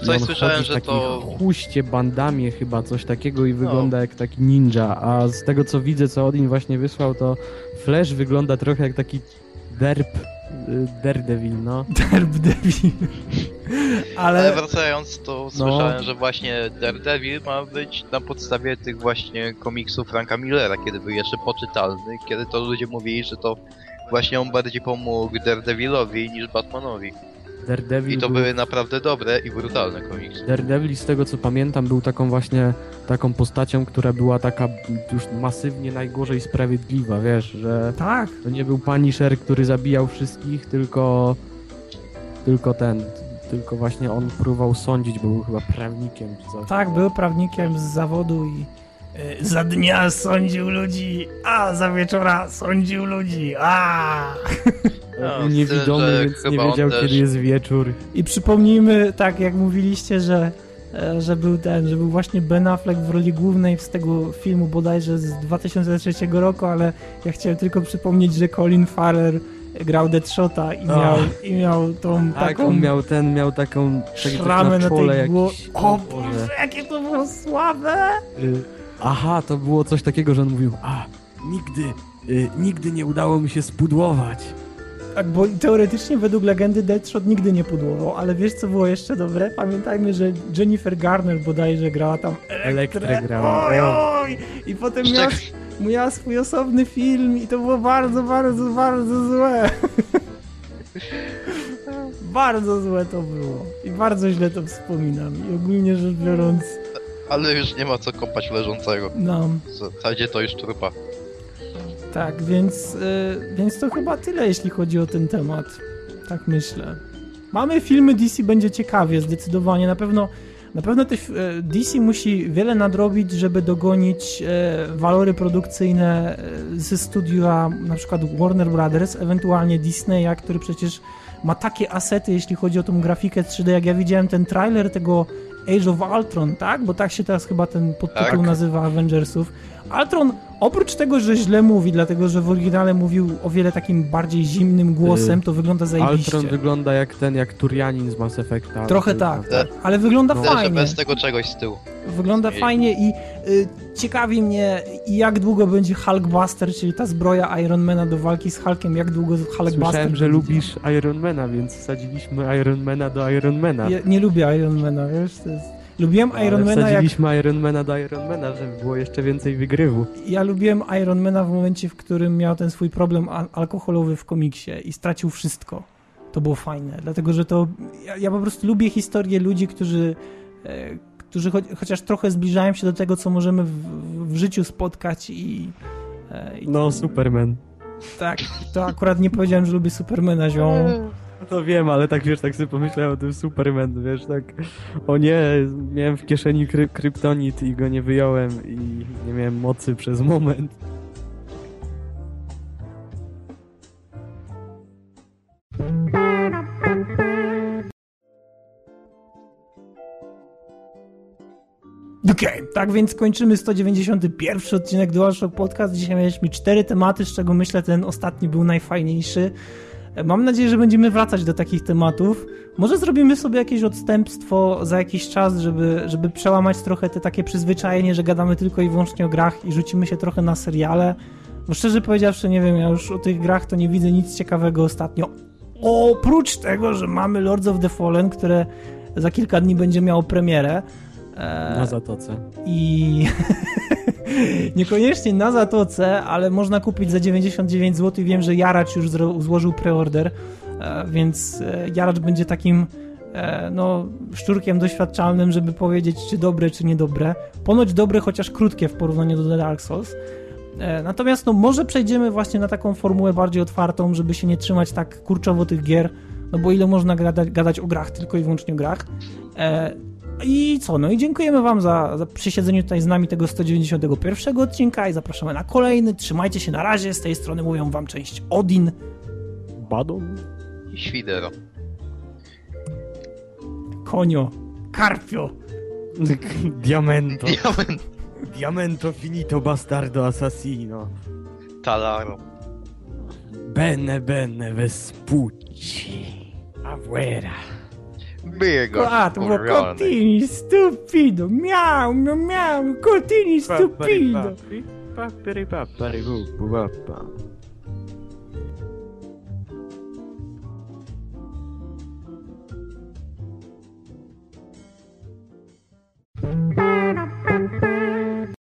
Speaker 2: i
Speaker 3: Coś
Speaker 2: on
Speaker 3: słyszałem, że to-
Speaker 2: chuście, bandamie chyba, coś takiego i
Speaker 3: No.
Speaker 2: wygląda jak taki ninja, a z tego co widzę, co Odin właśnie wysłał, to Flash wygląda trochę jak taki derp, y, Daredevil, no.
Speaker 1: Derb Devil.
Speaker 3: Ale
Speaker 1: Ale
Speaker 3: wracając, to
Speaker 2: No.
Speaker 3: słyszałem, że właśnie Daredevil ma być na podstawie tych właśnie komiksów Franka Millera, kiedy był jeszcze poczytalny, kiedy to ludzie mówili, że to właśnie on bardziej pomógł Daredevilowi niż Batmanowi.
Speaker 2: Daredevil
Speaker 3: I to
Speaker 2: był...
Speaker 3: były naprawdę dobre i brutalne komiksy.
Speaker 2: Daredevil, z tego co pamiętam, był taką właśnie taką postacią, która była taka już masywnie najgorzej sprawiedliwa, wiesz, że
Speaker 1: tak,
Speaker 2: to nie był Punisher, który zabijał wszystkich, tylko tylko ten, tylko właśnie on próbował sądzić, bo był chyba prawnikiem czy coś.
Speaker 1: tak, był prawnikiem z zawodu i za dnia sądził ludzi, a za wieczora sądził ludzi, a
Speaker 3: No, z
Speaker 2: niewidomy, więc nie wiedział,
Speaker 3: też-
Speaker 2: kiedy jest wieczór.
Speaker 1: I przypomnijmy, tak jak mówiliście, że, e, że był ten, że był właśnie Ben Affleck w roli głównej z tego filmu bodajże z 2003 roku, ale ja chciałem tylko przypomnieć, że Colin Farrell grał Deadshota i miał, i miał tą
Speaker 2: Tak,
Speaker 1: taką
Speaker 2: on miał ten, miał taką tak- tak
Speaker 1: szramę na
Speaker 2: czole
Speaker 1: tej głowie. O Boże, jakie to było słabe!
Speaker 2: Y, Aha, to było coś takiego, że on mówił, a nigdy, y, nigdy nie udało mi się spudłować.
Speaker 1: Tak, bo teoretycznie według legendy Deadshot nigdy nie pudłował, ale wiesz co było jeszcze dobre? Pamiętajmy, że Jennifer Garner bodajże grała tam
Speaker 2: Elektrę grała.
Speaker 1: Oj, oj! I potem miała, miała swój osobny film i to było bardzo, bardzo, bardzo złe. bardzo złe to było. I bardzo źle to wspominam. I ogólnie rzecz biorąc,
Speaker 3: Ale już nie ma co kąpać leżącego.
Speaker 1: no,
Speaker 3: W zasadzie to już trupa.
Speaker 1: tak, więc, y, więc to chyba tyle, jeśli chodzi o ten temat. Tak myślę. Mamy filmy DC, będzie ciekawie, zdecydowanie. Na pewno, na pewno te, e, DC musi wiele nadrobić, żeby dogonić e, walory produkcyjne e, ze studia na przykład Warner Brothers, ewentualnie Disneya, który przecież ma takie asety, jeśli chodzi o tą grafikę 3D. Jak ja widziałem ten trailer tego Age of Ultron, tak? Bo tak się teraz chyba ten podtytuł
Speaker 3: Tak.
Speaker 1: nazywa Avengersów. Ultron, oprócz tego, że źle mówi, dlatego że w oryginale mówił o wiele takim bardziej zimnym głosem,
Speaker 2: Y,
Speaker 1: to wygląda zajebiście.
Speaker 2: Altron wygląda jak ten, jak Turianin z Mass Effecta.
Speaker 1: Trochę tak, tak, ale wygląda
Speaker 2: no.
Speaker 3: Tyle, że
Speaker 1: fajnie.
Speaker 3: bez tego czegoś z tyłu.
Speaker 1: Wygląda fajnie i y, ciekawi mnie, jak długo będzie Hulkbuster, czyli ta zbroja Ironmana do walki z Hulkiem, jak długo Hulkbuster
Speaker 2: Słyszałem, że
Speaker 1: będzie
Speaker 2: lubisz Ironmana, więc wsadziliśmy Ironmana do Ironmana.
Speaker 1: Ja nie lubię Ironmana, wiesz, to jest... Lubiłem Ironmana jak...
Speaker 2: wsadziliśmy Ironmana do Ironmana, żeby było jeszcze więcej wygrywu.
Speaker 1: Ja lubiłem Ironmana w momencie, w którym miał ten swój problem al- alkoholowy w komiksie i stracił wszystko. To było fajne, dlatego że to... Ja, ja po prostu lubię historię ludzi, którzy... E, którzy cho chociaż trochę zbliżają się do tego, co możemy w, w życiu spotkać i... E, i
Speaker 2: No, Superman.
Speaker 1: Tak, to akurat nie powiedziałem, że lubię Supermana, ziom.
Speaker 2: To wiem, ale tak wiesz, tak sobie pomyślałem o tym Superman, wiesz, tak o nie, miałem w kieszeni kry kryptonit i go nie wyjąłem i nie miałem mocy przez moment.
Speaker 1: Okej, tak więc kończymy 191 odcinek DualShock Podcast. Dzisiaj mieliśmy cztery tematy, z czego myślę ten ostatni był najfajniejszy. Mam nadzieję, że będziemy wracać do takich tematów. Może zrobimy sobie jakieś odstępstwo za jakiś czas, żeby, żeby przełamać trochę te takie przyzwyczajenie, że gadamy tylko i wyłącznie o grach i rzucimy się trochę na seriale. Bo szczerze powiedziawszy, nie wiem, ja już o tych grach to nie widzę nic ciekawego ostatnio. Oprócz tego, że mamy Lords of the Fallen, które za kilka dni będzie miało premierę. E,
Speaker 2: Na zatoce.
Speaker 1: I niekoniecznie na Zatoce, ale można kupić za 99 zł. Wiem, że Jaracz już złożył preorder, e, więc e, Jaracz będzie takim e, no, szczurkiem doświadczalnym, żeby powiedzieć, czy dobre, czy niedobre. Ponoć dobre, chociaż krótkie w porównaniu do The Dark Souls. Natomiast no, może przejdziemy właśnie na taką formułę bardziej otwartą, żeby się nie trzymać tak kurczowo tych gier, no bo ile można gadać, gadać o grach, tylko i wyłącznie o grach. I co, no i dziękujemy wam za, za przysiedzenie tutaj z nami tego 191 odcinka i zapraszamy na kolejny. Trzymajcie się na razie, z tej strony mówią wam część Odin,
Speaker 2: Badon?
Speaker 3: I Świdero.
Speaker 1: Konio, Karpio,
Speaker 2: Diamento.
Speaker 3: Diament.
Speaker 2: Diamento finito bastardo assassino.
Speaker 3: Talaro.
Speaker 2: Bene bene vespucci. Avuera.
Speaker 3: Bego.
Speaker 1: Quattro, ah, continui stupido. Miau, miau, miau. Continui stupido.
Speaker 2: Papperi papperi pupu pappa.